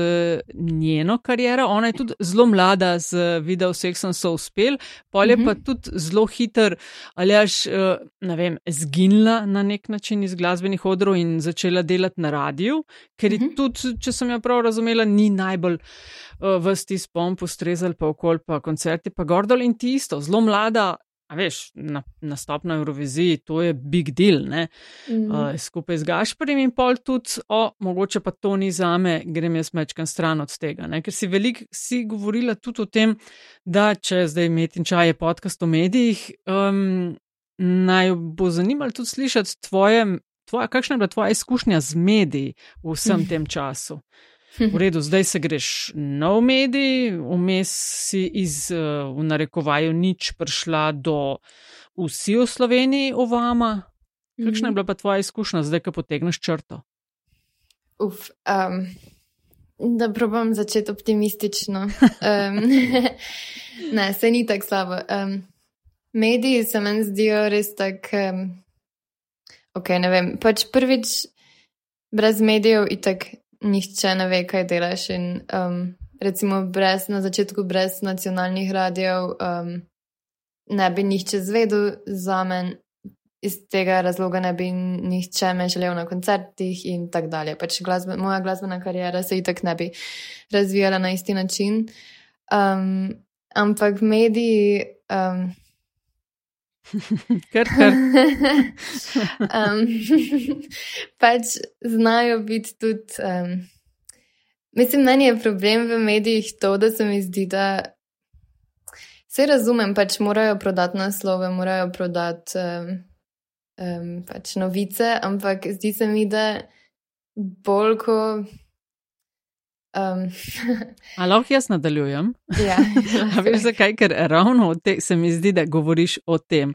njeno kariero. Ona je tudi zelo mlada z video Sexom so uspel, pol je Mhm. pa tudi zelo hiter, ali až, uh, ne vem, zginila na nek način iz glasbenih odrov in začela delati na radiju, ker Mhm. je tudi, če sem jo prav razumela, ni najbolj uh, vsti spom postrezali pa okol, pa koncerti, pa gordol in ti isto, zelo mlada. A veš, na, nastop na Euroviziji, to je big deal, ne? Mm. Uh, skupaj z Gašporjem in pol tudi, o, mogoče pa to ni za me, grem jaz mečkam stran od tega. Ne? Ker si veliko si govorila tudi o tem, da če zdaj Metin Čaj je podcast o medijih, um, naj bo zanimalo tudi slišati tvoje, tvoja, kakšna je bila tvoja izkušnja z mediji v vsem tem času. V redu, zdaj se greš nov medij, vmes si iz, uh, v narekovaju, nič prišla do vsi v Sloveniji, o vama. Kakšna je bila pa tvoja izkušnja, zdaj, ko potegneš črto? Uf, um, da probam začeti optimistično. Um, ne, se ni tako slabo. Um, mediji se meni zdijo res tako. Um, ok, ne vem. Pač prvič, brez medijev itak nihče ne ve, kaj delaš. In, um, recimo, brez, na začetku brez nacionalnih radijev um, ne bi nihče zvedel za men, iz tega razloga ne bi nihče me želel na koncertih in tako dalje. Pač glasbe, moja glasbena karijera se itak ne bi razvijala na isti način. Um, ampak mediji. Um, Ker, ker. um, pač znajo biti tudi. Um, mislim, meni je problem v medijih to, da se mi zdi, da vse razumem, pač morajo prodati naslove, morajo prodati um, um, pač novice, ampak zdi se mi, da bolj ko. Um, A lahko jaz nadaljujem? ja, veš zakaj? Ker ravno te, se mi zdi, da govoriš o tem.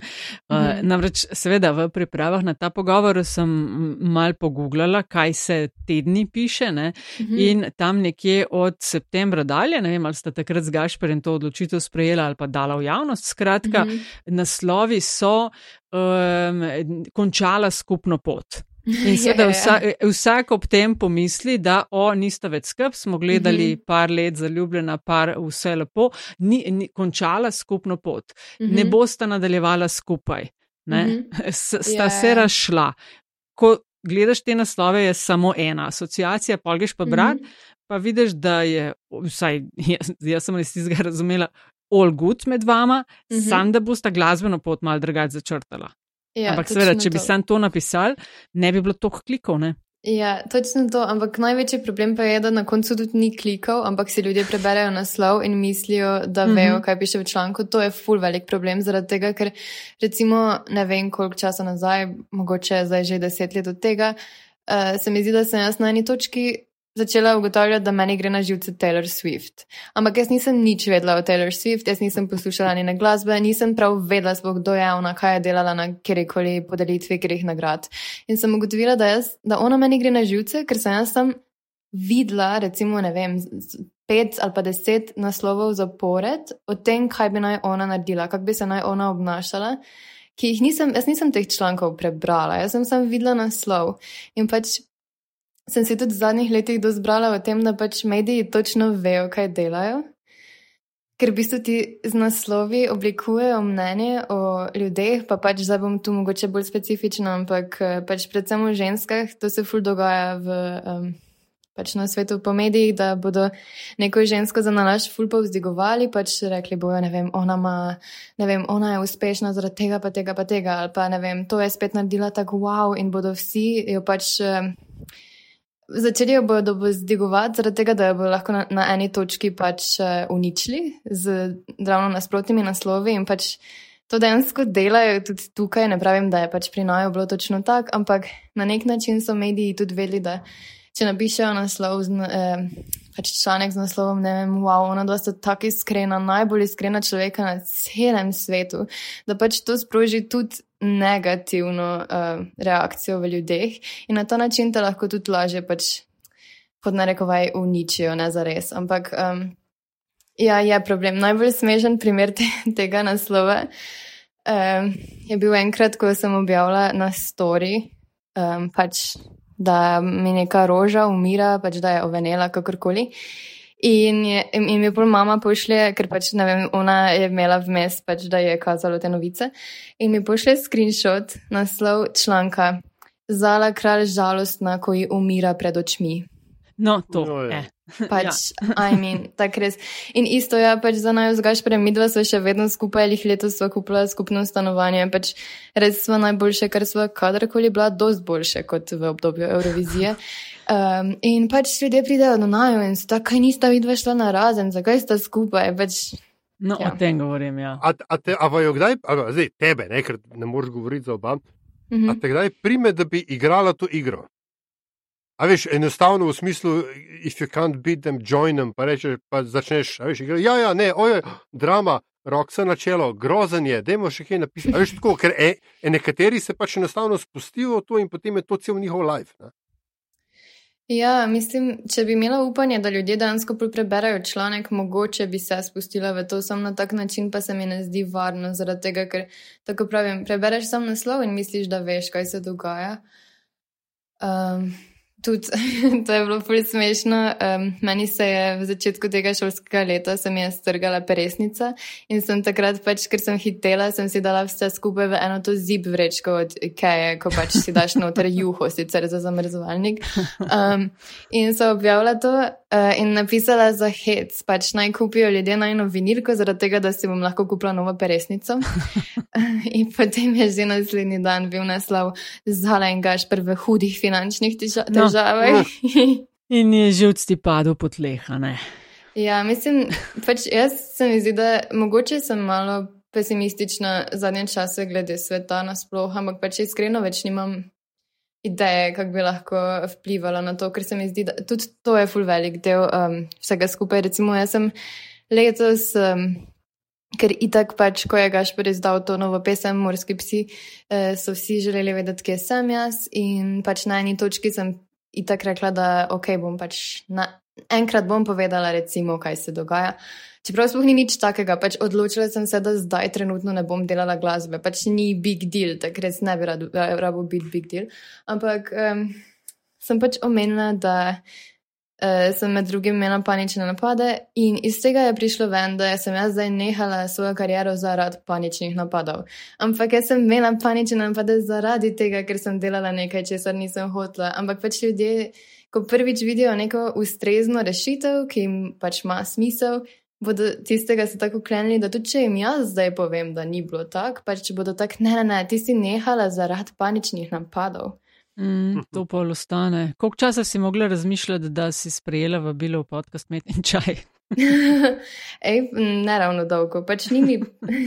Uh, Mhm. namreč, seveda, v pripravah na ta pogovor sem mal pogooglala, kaj se tedni piše. Ne? Mhm. In tam nekje od septembra dalje, ne vem, ali sta takrat z Gašperjem to odločitev sprejela ali pa dala v javnost. Skratka, Mhm. naslovi so um, končala skupno pot. In seveda Ja, ja, ja. vsa, vsak ob tem pomisli, da o, nista več skrb, smo gledali Mhm. par let zaljubljena, par vse lepo, ni, ni končala skupno pot. Ne Mhm. bosta nadaljevala skupaj, ne? Mhm. S- sta Ja, se razšla. Ko gledaš te naslove, je samo ena asociacija, pa greš pa brat, Mhm. pa vidiš, da je, vsaj jaz, jaz sem res tistega razumela, all good med vama, Mhm. sam da bosta glasbeno pot mal drugače začrtala. Ja, Ampak seveda, če bi to. sam to napisal, ne bi bilo toliko klikov. Ne? Ja, točno to, ampak največji problem pa je, da na koncu tudi ni klikov, ampak si ljudje preberejo naslov in mislijo, da Mhm. vejo, kaj piše v članku. To je full velik problem, zaradi tega, ker recimo ne vem, koliko časa nazaj, mogoče zdaj že deset let od tega, uh, se mi zdi, da sem jaz na eni točki začela ugotavljati, da meni gre na živce Taylor Swift. Ampak jaz nisem nič vedela o Taylor Swift, jaz nisem poslušala njene glasbe, nisem prav vedela, sploh kdo je ona, kaj je delala na kjerkoli podelitvi, kjerih nagrad. In sem ugotovila, da, jaz, da ona meni gre na živce, ker sem jaz tam videla, recimo, ne vem, pet ali pa deset naslovov zapored o tem, kaj bi naj ona naredila, kako bi se naj ona obnašala. Ki jih nisem, jaz nisem teh člankov prebrala, jaz sem samo videla naslov. In pač sem se tudi v zadnjih letih dozbrala o tem, da pač mediji točno vejo, kaj delajo. Ker v bistvu ti z naslovi oblikujejo mnenje o ljudeh, pa pač zdaj bom tu mogoče bolj specifična, ampak eh, pač predvsem o ženskah, to se ful dogaja v um, pač na svetu po medijih, da bodo neko žensko za nalaž fulpo vzdigovali, pač rekli bojo, ne vem, ona ima, ne vem, ona je uspešna zaradi tega, pa tega, pa tega, ali pa ne vem, to je spet naredila tako wow in bodo vsi jo pač. Začeli jo bodo vzdigovati, zaradi tega, da jo bodo lahko na, na eni točki pač uh, uničili z ravno nasprotnimi naslovi in pač to dejansko delajo tudi tukaj. Ne pravim, da je pač pri Noju bilo točno tako, ampak na nek način so mediji tudi vedeli, da če napišejo naslov, z, eh, pač članek z naslovom, ne vem, wow, ona dva sta tako iskrena, najbolj iskrena človeka na celem svetu, da pač to sproži tudi negativno uh, reakcijo v ljudeh in na ta način te lahko tudi lažje pač pod narekovaj uničijo, ne za res. Ampak um, ja, je problem. Najbolj smešen primer te, tega naslova um, je bil enkrat, ko sem objavila na story, um, pač da mi neka roža umira, pač da je ovenela, kakorkoli. In, je, in mi pol mama pošlje, ker pač ne vem, ona je imela vmes, pač da je kazalo te novice. In mi pošlje screenshot, naslov članka: Zala kralj žalostna, ko ji umira pred očmi. No, to je. No, Pač, ja. I mean, tako res. In isto je pač za naj vzgaš, prej mi dva smo še vedno skupaj, jih letos smo kupili skupno stanovanje. Pač res smo najboljše, kar smo kadarkoli bila, dost boljše kot v obdobju Eurovizije. Um, in pač ljudje pridejo do najo in so tako, kaj nista vidva šla na razen, zakaj sta skupaj. Pač, no, ja. o tem govorim, ja. A, a, te, a vajo kdaj, a, zdaj tebe, ne, ker ne moreš govoriti za oba, mm -hmm. a te kdaj prime, da bi igrala to igro? A veš, enostavno v smislu, if you can't beat them, join them, pa rečeš, pa začneš, a veš, igra, ja, ja, ne, oje, drama, rok se na čelo, grozen je, dajmo še kaj napisati. A veš, tako, ker e, e, nekateri se pač enostavno spustijo v to in potem je to cel njihov life. Ne? Ja, mislim, če bi imela upanje, da ljudje dejansko preberajo članek, mogoče bi se spustila v to sam na tak način, pa se mi ne zdi varno, zaradi tega, ker tako pravim, prebereš sam naslov in misliš, da veš, kaj se dogaja. Um, Tudi to je bilo fully smešno. Um, meni se je v začetku tega šolskega leta strgala peresnica in sem takrat, pač, ker sem hitela, sem si dala vse skupaj v eno to zip vrečko od Ikeje, ko pač si daš noter juho, sicer za zamrzovalnik. Um, in so objavila to in napisala za hec, pač naj kupijo ljudje najno vinilko, zaradi tega, da si bom lahko kupila novo peresnico. in potem je že naslednji dan bil naslov Zala in Gaš prve hudih finančnih težav. No težave. No. In je že od ti padel po tleha. Ja, mislim, pač jaz se mi zdi, da mogoče sem malo pesimistična zadnje čase glede sveta nasploh, ampak pač iskreno več nimam ideje, kako bi lahko vplivala na to, ker se mi zdi, da tudi to je full velik del um, vsega skupaj. Recimo, jaz sem letos. Um, Ker itak pač, ko je Gašpor izdal to novo pesem, Morski psi, eh, so vsi želeli vedeti, kje sem jaz. In pač na eni točki sem itak rekla, da ok, bom pač na, enkrat bom povedala, recimo, kaj se dogaja. Čeprav sploh ni nič takega, pač odločila sem se, da zdaj trenutno ne bom delala glasbe, pač ni big deal, tako res ne bi rado biti big deal. Ampak um, sem pač omenila, da uh, sem med drugim imela panične napade in iz tega je prišlo ven, da sem jaz zdaj nehala svojo kariero zaradi paničnih napadov. Ampak jaz sem imela panične napade zaradi tega, ker sem delala nekaj, česar nisem hotla. Ampak pač ljudje, ko prvič vidijo neko ustrezno rešitev, ki jim pač ima smisel. Bodo tistega se tako klenili, da tudi če jim jaz zdaj povem, da ni bilo tako, pač če bodo tako, ne, ne, ne, ti si nehala zaradi paničnih napadov. Mm, to pa ostane. Koliko časa si mogla razmišljati, da si sprejela v bilo podcast Met in čaj? Ej, ne ravno dolgo, pač ni mi,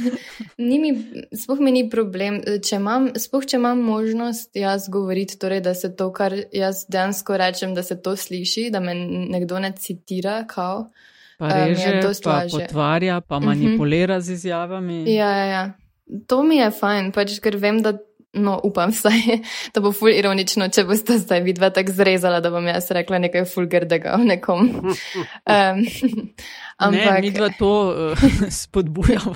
ni mi, spoh mi ni problem. Če imam, spoh, če imam možnost jaz govoriti, torej, da se to, kar jaz dejansko rečem, da se to sliši, da me nekdo ne citira, kao. Pa reže, um, pa potvarja, pa mhm. manipulira uh -huh. z izjavami. Ja, ja, ja. To mi je fajn, pač, ker vem, da no, upam vsaj, da bo ful ironično, če boste zdaj vidva tako zrezala, da bom jaz rekla nekaj fulgrdega o nekom. Um, ampak, ne, mi dva to uh, spodbujamo.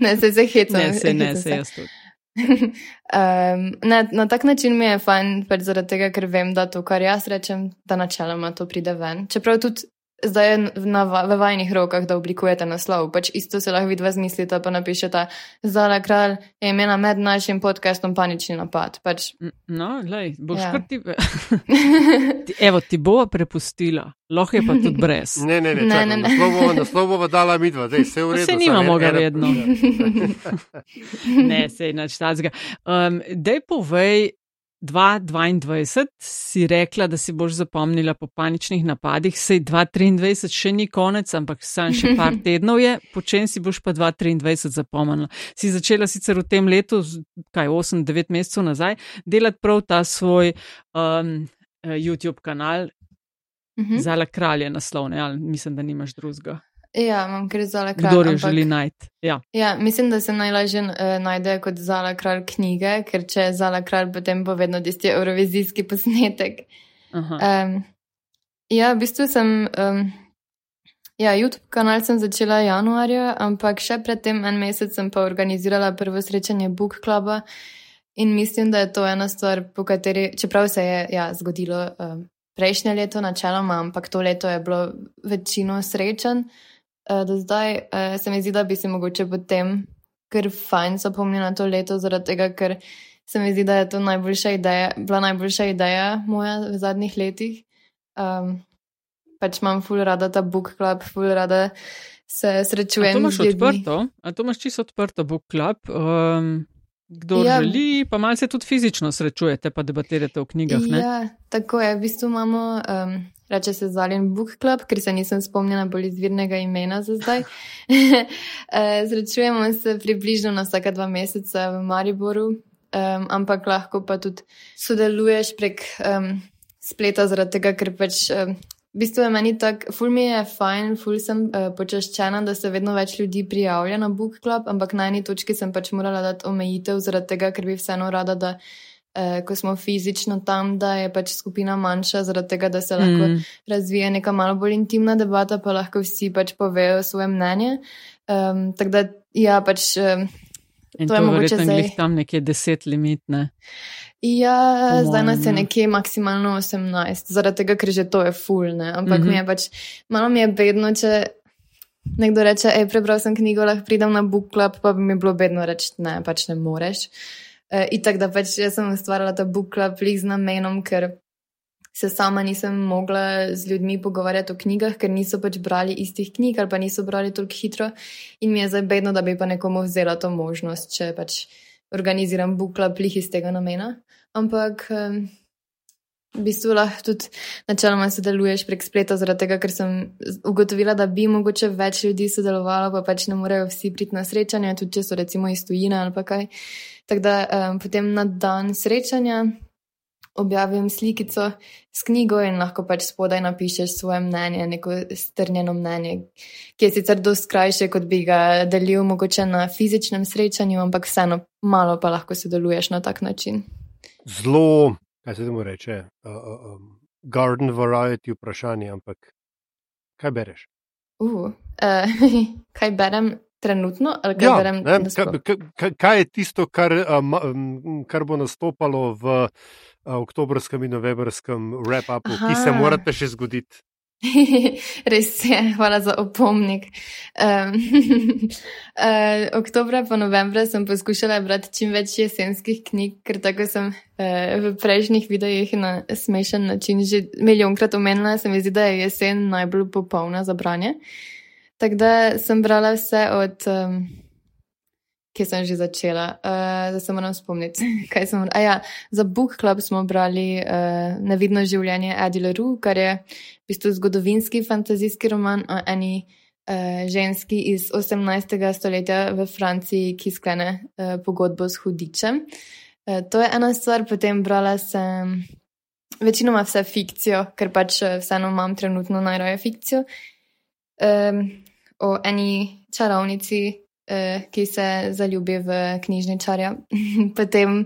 ne, se se hecam. Ne, se ne, se jaz tudi. um, ne, na tak način mi je fajn, pač zaradi tega, ker vem, da to, kar jaz rečem, da načeloma to pride ven. Čeprav tudi zdaj je na, v vajnih rokah, da oblikujete naslov. Pač isto se lahko vidva zmislite, pa napišete, Zala kralj je imela med našim podcastom panični napad. Pač... No, lej, boš ja. kar ti. Evo, ti bo prepustila, lahko je pa tudi brez. ne, ne, ne, ne, ne, ne. naslov bova dala midva, zdaj se v redu. Se nimamo ga vedno. ne, se je nač tazga. Um, dej povej, 2022 si rekla, da si boš zapomnila po paničnih napadih, sej 2023 še ni konec, ampak sam še par tednov je, po čem si boš pa 2023 zapomnila. Si začela sicer v tem letu, kaj 8-9 mesecev nazaj, delati prav ta svoj um, YouTube kanal. Uh mhm. -huh. Zala kralje naslovne, ali mislim, da nimaš drugega. Ja, imam kar zala kralj. Kdo jo želi najti? Ja. ja, mislim, da se najlažje uh, najde kot zala kralj knjige, ker če je zala kralj, potem bo vedno tisti eurovizijski posnetek. Um, ja, v bistvu sem. Um, ja, YouTube kanal sem začela januarja, ampak še predtem en mesec sem pa organizirala prvo srečanje Book Cluba in mislim, da je to ena stvar, po kateri, čeprav se je ja, zgodilo um, prejšnje leto načeloma, ampak to leto je bilo večino srečanj. Eh, do zdaj uh, se mi zdi, da bi se mogoče potem kar fajn zapomnil na to leto, zaradi tega, ker se mi zdi, da je to najboljša ideja, bila najboljša ideja moja v zadnjih letih. Um, pač imam ful rada ta book club, ful rada se srečujem. A to imaš odprto, a to imaš čisto odprto book club. Um... Kdo ja, želi, pa malo se tudi fizično srečujete, pa debatirate o knjigah. Ne? Ja, tako je. V bistvu imamo um, reče se Zaljen Book Club, ker se nisem spomnila bolj izvirnega imena za zdaj. Eh, se približno na vsaka dva meseca v Mariboru, um, ampak lahko pa tudi sodeluješ prek um, spleta, zaradi tega, ker pač. Um, V bistvu je meni tako, ful mi je fajn, ful sem uh, počaščena, da se vedno več ljudi prijavlja na Book Club, ampak na eni točki sem pač morala dati omejitev, zaradi tega, ker bi vseeno rada, da eh, ko smo fizično tam, da je pač skupina manjša, zaradi tega, da se lahko mm. razvija neka malo bolj intimna debata, pa lahko vsi pač povejo svoje mnenje. Um, tako da, ja, pač. Um, In to, to je mogoče zdaj tam nekje deset limitne. Ja, zdaj nas je nekje maksimalno 18, zaradi tega, ker že to je fulne. Ampak mm -hmm. mi je pač, malo mi je bedno, če nekdo reče, hej, prebral sem knjigo, lahko pridem na book club, pa bi mi bilo bedno reči, ne, pač ne moreš. Uh, in tako da pač jaz sem ustvarjala ta book club z namenom, ker se sama nisem mogla z ljudmi pogovarjati o knjigah, ker niso pač brali istih knjig ali pa niso brali toliko hitro. In mi je zdaj bedno, da bi pa nekomu vzela to možnost, če pač organiziram book club iz tega namena. Ampak. Um, V bistvu lahko tudi načeloma sodeluješ prek spleta, zaradi tega, ker sem ugotovila, da bi mogoče več ljudi sodelovalo, pa pač ne morejo vsi priti na srečanje, tudi če so recimo iz tujine ali pa kaj. Tako da um, potem na dan srečanja objavim slikico s knjigo in lahko pač spodaj napišeš svoje mnenje, neko strnjeno mnenje, ki je sicer dosti krajše, kot bi ga delil mogoče na fizičnem srečanju, ampak vseeno malo pa lahko sodeluješ na tak način. Zelo kaj se temu reče, uh, uh, um, garden variety vprašanje, ampak kaj bereš? Uh, uh, kaj berem trenutno? Kaj, ja, berem kaj, kaj, kaj je tisto, kar, um, kar bo nastopalo v uh, oktobrskem in novembrskem wrap-upu, ki se morate še zgoditi? Res je, hvala za opomnik. Um, uh, oktobra pa novembra sem poskušala brati čim več jesenskih knjig, ker tako sem uh, v prejšnjih videojih na smešen način že milijonkrat omenila, se mi zdi, da je jesen najbolj popolna za branje. Tako da sem brala vse od. Um, ki sem že začela, uh, da se moram spomniti, kaj sem. Ja, za Book Club smo brali uh, Nevidno življenje Adile Ru, kar je v bistvu zgodovinski fantazijski roman o eni uh, ženski iz 18. stoletja v Franciji, ki sklene uh, pogodbo s hudičem. Uh, to je ena stvar, potem brala sem večinoma vse fikcijo, ker pač vseeno imam trenutno najraje fikcijo. Um, o eni čarovnici, ki se zaljubi v knjižničarja. Potem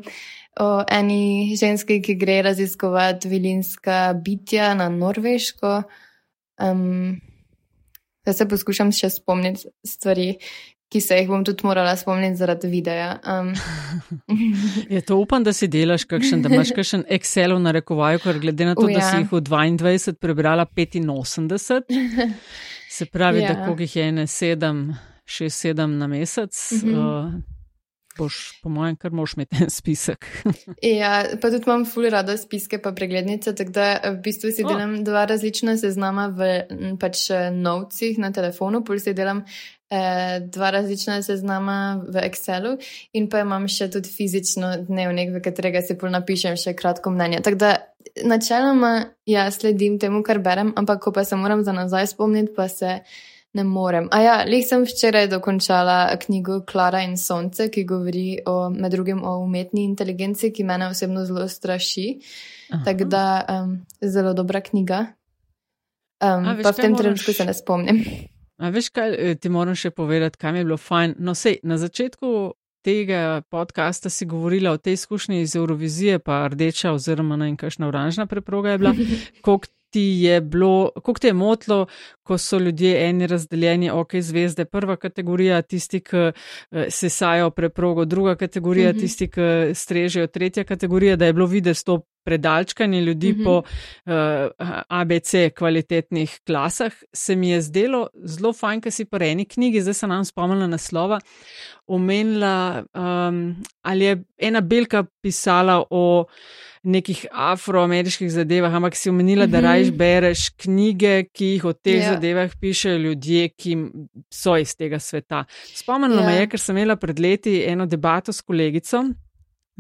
o eni ženski, ki gre raziskovati vilinska bitja na Norveško. Um, da se poskušam še spomniti stvari, ki se jih bom tudi morala spomniti zaradi videa. Um. je to upam, da si delaš kakšen, da imaš kakšen Excel v narekovaju, ker glede na to, Uja. da si jih v 22 prebrala 85, se pravi, ja. da koliko jih je ene 7, 6, 7 na mesec. Mm -hmm. uh, Boš, po mojem, kar moš imeti en spisek. ja, pa tudi imam ful rada spiske, pa preglednice, tako da v bistvu si oh. delam dva različna seznama v pač eh, novcih na telefonu, pol si delam eh, dva različna seznama v Excelu in pa imam še tudi fizično dnevnik, v katerega si pol napišem še kratko mnenje. Tako da načeloma ja sledim temu, kar berem, ampak ko pa se moram za nazaj spomniti, pa se ne morem. A ja, lih sem včeraj dokončala knjigo Klara in Sonce, ki govori o, med drugim o umetni inteligenci, ki mene osebno zelo straši. Tako da um, zelo dobra knjiga. Um, A, veš, pa v tem moraš... trenutku se ne spomnim. A veš, kaj eh, ti moram še povedati, kaj mi je bilo fajn? No, sej, na začetku tega podcasta si govorila o tej izkušnji iz Eurovizije, pa rdeča oziroma ne vem, kakšna oranžna preproga je bila. Koliko ti je bilo, koliko te je motlo, ko so ljudje eni razdeljeni, ok, zvezde, prva kategorija, tisti, ki uh, sesajo preprogo, druga kategorija, mm -hmm. tisti, ki strežejo, tretja kategorija, da je bilo videti to predalčkanje ljudi mm -hmm. po uh, eh, ABC kvalitetnih klasah, se mi je zdelo zelo fajn, ker si po eni knjigi, zdaj se nam spomnila naslova, omenila, um, ali je ena belka pisala o nekih afroameriških zadevah, ampak si omenila, da mhm. rajš bereš knjige, ki jih o teh yeah. Ja. zadevah pišejo ljudje, ki so iz tega sveta. Spomnila yeah. me ja. je, ker sem imela pred leti eno debato s kolegico.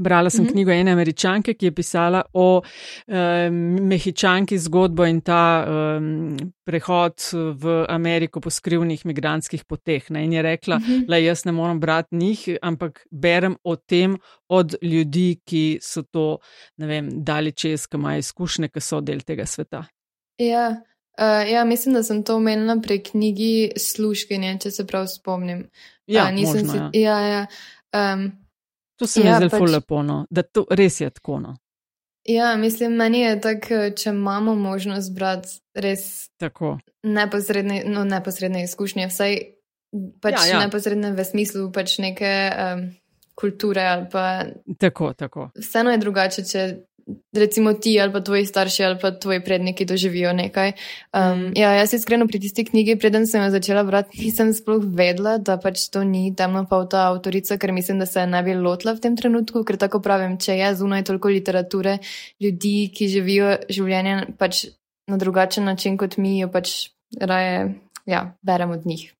Brala sem mm -hmm. knjigo ene američanke, ki je pisala o um, mehičanki zgodbo in ta um, prehod v Ameriko po skrivnih migranskih poteh. Ne? In je rekla, da mm -hmm. jaz ne moram brati njih, ampak berem o tem od ljudi, ki so to, ne vem, dali čez, ki imajo izkušnje, ki so del tega sveta. Ja. Uh, ja, mislim, da sem to omenila pri knjigi Sluškinje, če se prav spomnim. Ja, uh, nisem možno, si. Ja. Ja, ja. Um, To se mi ja, zdi pač, lepo, no, da to res je tako. No. Ja, mislim, meni je tako, če imamo možnost brati res tako. Neposredne, no, neposredne izkušnje, vsaj pač ja, ja. neposredne v smislu pač neke um, kulture ali pa. Tako, tako. Vseeno je drugače, če recimo ti ali pa tvoji starši ali pa tvoji predniki doživijo nekaj. Um, mm. ja, jaz iskreno pri tisti knjigi, preden sem jo začela brati, nisem sploh vedela, da pač to ni temno pa ta avtorica, ker mislim, da se ne bi lotila v tem trenutku, ker tako pravim, če je zunaj toliko literature, ljudi, ki živijo življenje pač na drugačen način kot mi, jo pač raje ja, berem od njih.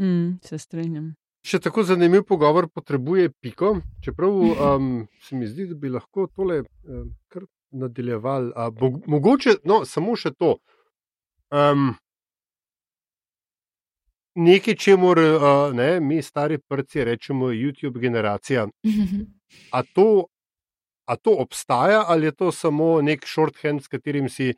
Mm, se strinjam. Še tako zanimiv pogovor potrebuje piko, čeprav um, se mi zdi, da bi lahko tole um, kar nadaljeval. Bo, mogoče, no, samo še to. Um, nekaj, če moramo, uh, ne, mi stari prci rečemo, YouTube generacija. A to, a to obstaja ali je to samo nek shorthand, s katerim si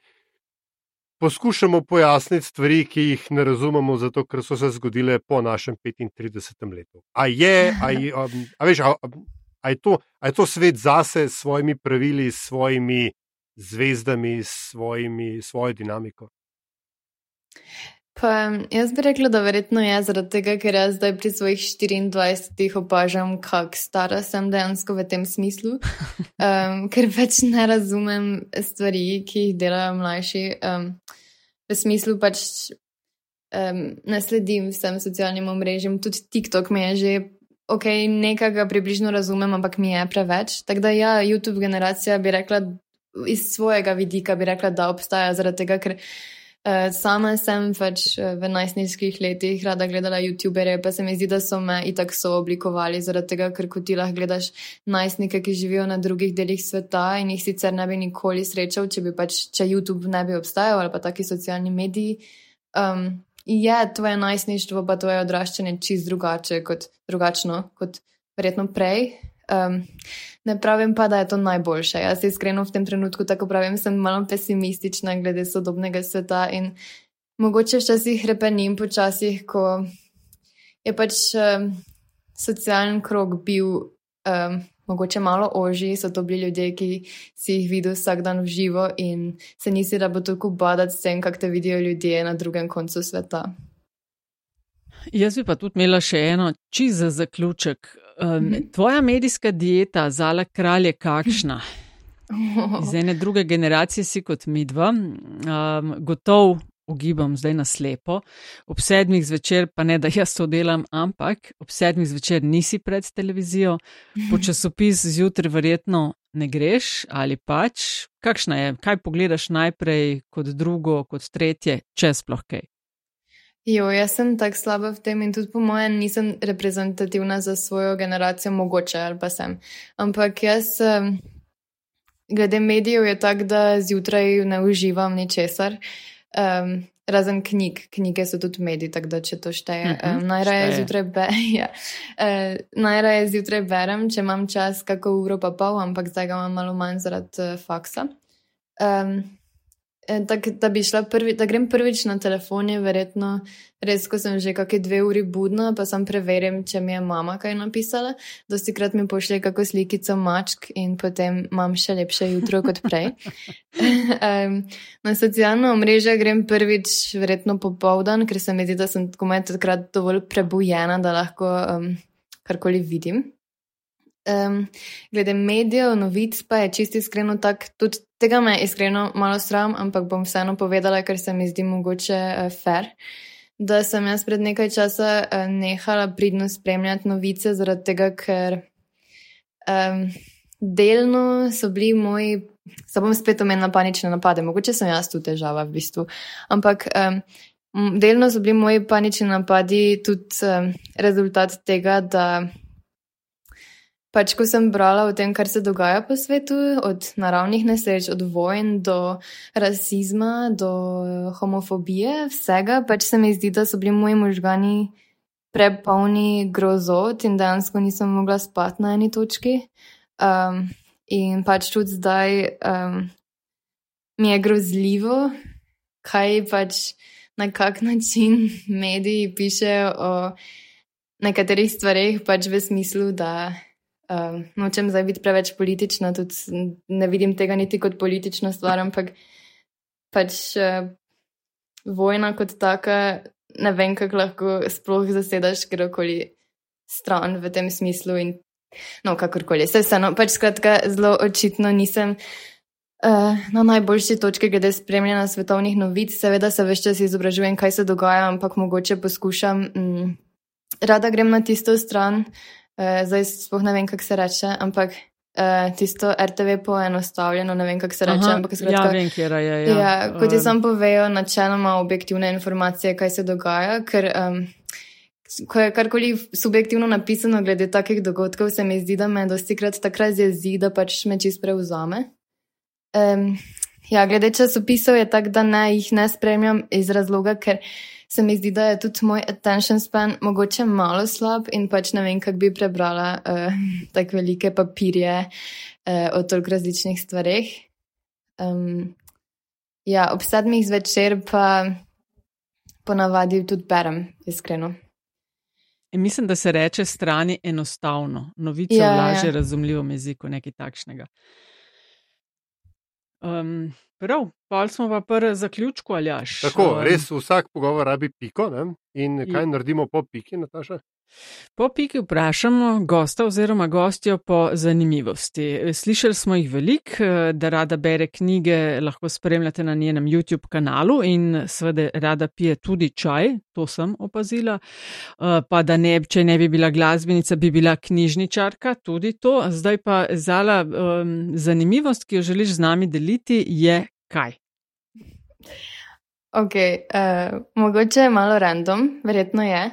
poskušamo pojasniti stvari, ki jih ne razumemo, zato ker so se zgodile po našem 35. letu. A je, a je, a, a veš, a, a je, to, a je to svet zase s svojimi pravili, s svojimi zvezdami, s svojimi, svojo dinamiko? Pa, jaz bi rekla, da verjetno je zaradi tega, ker jaz zdaj pri svojih 24 opažam, kako stara sem dejansko v tem smislu, um, ker več ne razumem stvari, ki jih delajo mlajši. Um, v smislu pač um, ne sledim vsem socialnim omrežjem, tudi TikTok mi je že. Ok, nekaj ga približno razumem, ampak mi je preveč. Tako da, ja, YouTube generacija bi rekla, iz svojega vidika bi rekla, da obstaja zaradi tega, ker Uh, sama sem pač uh, v najstniških letih rada gledala YouTubere, pa se mi zdi, da so me itak so oblikovali zaradi tega, ker kot ti lahko gledaš najstnike, ki živijo na drugih delih sveta in jih sicer ne bi nikoli srečal, če bi pač, če YouTube ne bi obstajal ali pa taki socialni mediji. Um, je tvoje najstništvo, pa tvoje odraščanje čist drugače kot drugačno kot verjetno prej. Um, ne pravim pa, da je to najboljše. Jaz iskreno v tem trenutku tako pravim, sem malo pesimistična glede sodobnega sveta in mogoče včasih repenim počasih, ko je pač um, socialen krok bil um, mogoče malo ožji, so to bili ljudje, ki si jih videl vsak dan v živo in se nisi da bo tako badati s tem, kak te vidijo ljudje na drugem koncu sveta. Jaz bi pa tudi imela še eno, čiz za zaključek. Um, tvoja medijska dieta, zala kralj, je kakšna? Iz ene druge generacije si kot mi dva, um, gotov ugibam zdaj na slepo. Ob sedmih zvečer, pa ne da jaz to delam, ampak ob sedmih zvečer nisi pred televizijo, po časopis zjutraj verjetno ne greš ali pač. Kakšna je, kaj pogledaš najprej, kot drugo, kot tretje, če sploh kaj? Jo, jaz sem tako slaba v tem in tudi po mojem nisem reprezentativna za svojo generacijo, mogoče ali pa sem. Ampak jaz, glede medijev, je tako, da zjutraj ne uživam ničesar. Um, razen knjig, knjige so tudi mediji, tako da če to šteje. Uh -huh, um, najraje, zjutraj be, ja. uh, najraje zjutraj berem, če imam čas, kako uro pa pol, ampak zdaj ga imam malo manj zaradi uh, faksa. Um, Tak, da bi šla prvi, da grem prvič na telefon, je verjetno res, ko sem že kakšne dve uri budna, pa sem preveril, če mi je mama kaj napisala. Dosti krat mi pošlje kako slikico mačk in potem imam še lepše jutro kot prej. um, na socialno mrežo grem prvič, verjetno popovdan, ker se mi zdi, da sem takrat dovolj prebujena, da lahko um, karkoli vidim. Um, glede medijev, novic, pa je čisto iskreno tako, tudi tega me je iskreno malo sram, ampak bom vseeno povedala, ker se mi zdi mogoče uh, fair. Da sem jaz pred nekaj časa uh, nehala pridno spremljati novice, zaradi tega, ker um, delno so bili moji, se bom spet omenila panične napade, mogoče sem jaz tu težava v bistvu, ampak um, delno so bili moji panični napadi tudi um, rezultat tega, da Pač, ko sem brala o tem, kar se dogaja po svetu, od naravnih nesreč, od vojn do rasizma, do homofobije, vsega, pač se mi zdi, da so bili moji možgani prepolni grozot in dejansko nisem mogla spati na eni točki. Um, in pač tudi zdaj um, mi je grozljivo, kaj pač na kak način mediji pišejo o nekaterih stvarih, pač v smislu, da. Um, nočem zdaj biti preveč politična, tudi ne vidim tega niti kot politično stvar, ampak pač uh, vojna kot taka, ne vem, kako lahko sploh zasedaš kjerkoli stran v tem smislu. In, no, kakorkoli, se vseeno, pač skratka, zelo očitno nisem. Uh, na najboljši točki, glede spremljanja svetovnih novic, seveda se več čas izobražujem, kaj se dogaja, ampak mogoče poskušam, mm, rada grem na tisto stran, uh, Uh, zdaj sploh ne vem, kako se reče, ampak uh, tisto RTV poenostavljeno, ne vem, kako se reče. Aha, ampak, skratka, ja, vem, kje je. Ja. Ja, kot ti sam povejo, načeloma objektivne informacije, kaj se dogaja, ker um, ko je karkoli subjektivno napisano glede takih dogodkov, se mi zdi, da me dosti krat takrat zjezi, da pač me čist preuzame. Um, ja, glede časopisov je tako, da ne, jih ne spremljam iz razloga, ker se mi zdi, da je tudi moj attention span mogoče malo slab in pač ne vem, kako bi prebrala uh, tako velike papirje uh, o toliko različnih stvareh. Um, ja, ob sedmih zvečer pa ponavadi tudi berem, iskreno. In mislim, da se reče strani enostavno, novice ja, v ja, lažje ja. razumljivom jeziku, nekaj takšnega. Um, prav, pa smo pa prvi zaključku ali až. Tako, um, res vsak pogovor rabi piko. Ne? In kaj je. naredimo po piki, Nataša? Po piki vprašamo gosta oziroma gostjo po zanimivosti. Slišali smo jih veliko, da rada bere knjige, lahko spremljate na njenem YouTube kanalu in seveda rada pije tudi čaj, to sem opazila. Pa da ne, če ne bi bila glasbenica, bi bila knjižničarka, tudi to. Zdaj pa zala um, zanimivost, ki jo želiš z nami deliti, je kaj? Ok, uh, mogoče je malo random, verjetno je.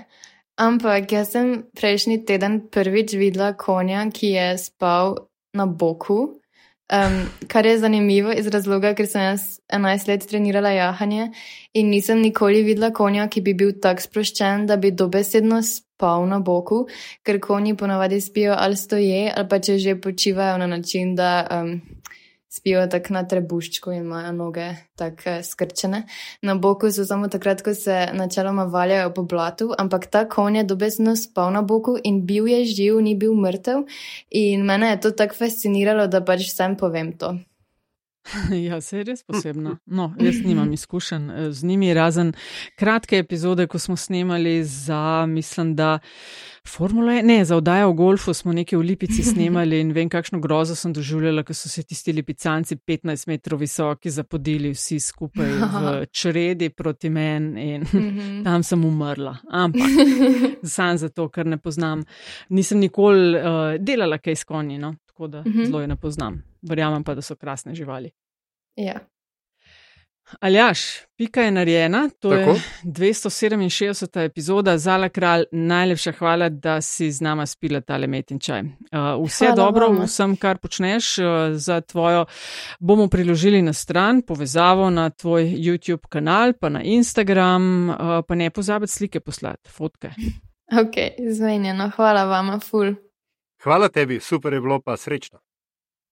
Ampak jaz sem prejšnji teden prvič videla konja, ki je spal na boku. Um, kar je zanimivo iz razloga, ker sem jaz 11 let trenirala jahanje in nisem nikoli videla konja, ki bi bil tako sproščen, da bi dobesedno spal na boku, ker konji ponavadi spijo ali stoje ali pa če že počivajo na način, da. Um, spijo tako na trebuščku in imajo noge tako eh, skrčene. Na boku so samo takrat, ko se načeloma valjajo po blatu, ampak ta konj je dobesno spal na boku in bil je živ, ni bil mrtev. In mene je to tako fasciniralo, da pač vsem povem to. Ja, se je res posebno. No, jaz nimam izkušenj eh, z njimi, razen kratke epizode, ko smo snemali za, mislim, da Formula, ne, za oddajo v golfu smo nekaj v Lipici snemali in vem, kakšno grozo sem doživljala, ko so se tisti lipicanci 15 metrov visoki zapodili vsi skupaj v čredi proti meni in mhm. tam sem umrla. Ampak sam zato, ker ne poznam, nisem nikoli uh, delala kaj s konji, no? tako da mhm. zelo je ne poznam. Verjamem pa, da so krasne živali. Ja. Aljaš, pika je narejena, to Tako? je 267. epizoda. Zala kralj, najlepša hvala, da si z nama spila tale metin čaj. Uh, vse hvala dobro vama. vsem, kar počneš uh, za tvojo. Bomo priložili na stran povezavo na tvoj YouTube kanal, pa na Instagram, uh, pa ne pozabiti slike poslati, fotke. Ok, zmenjeno, hvala vama, ful. Hvala tebi, super je bilo pa srečno.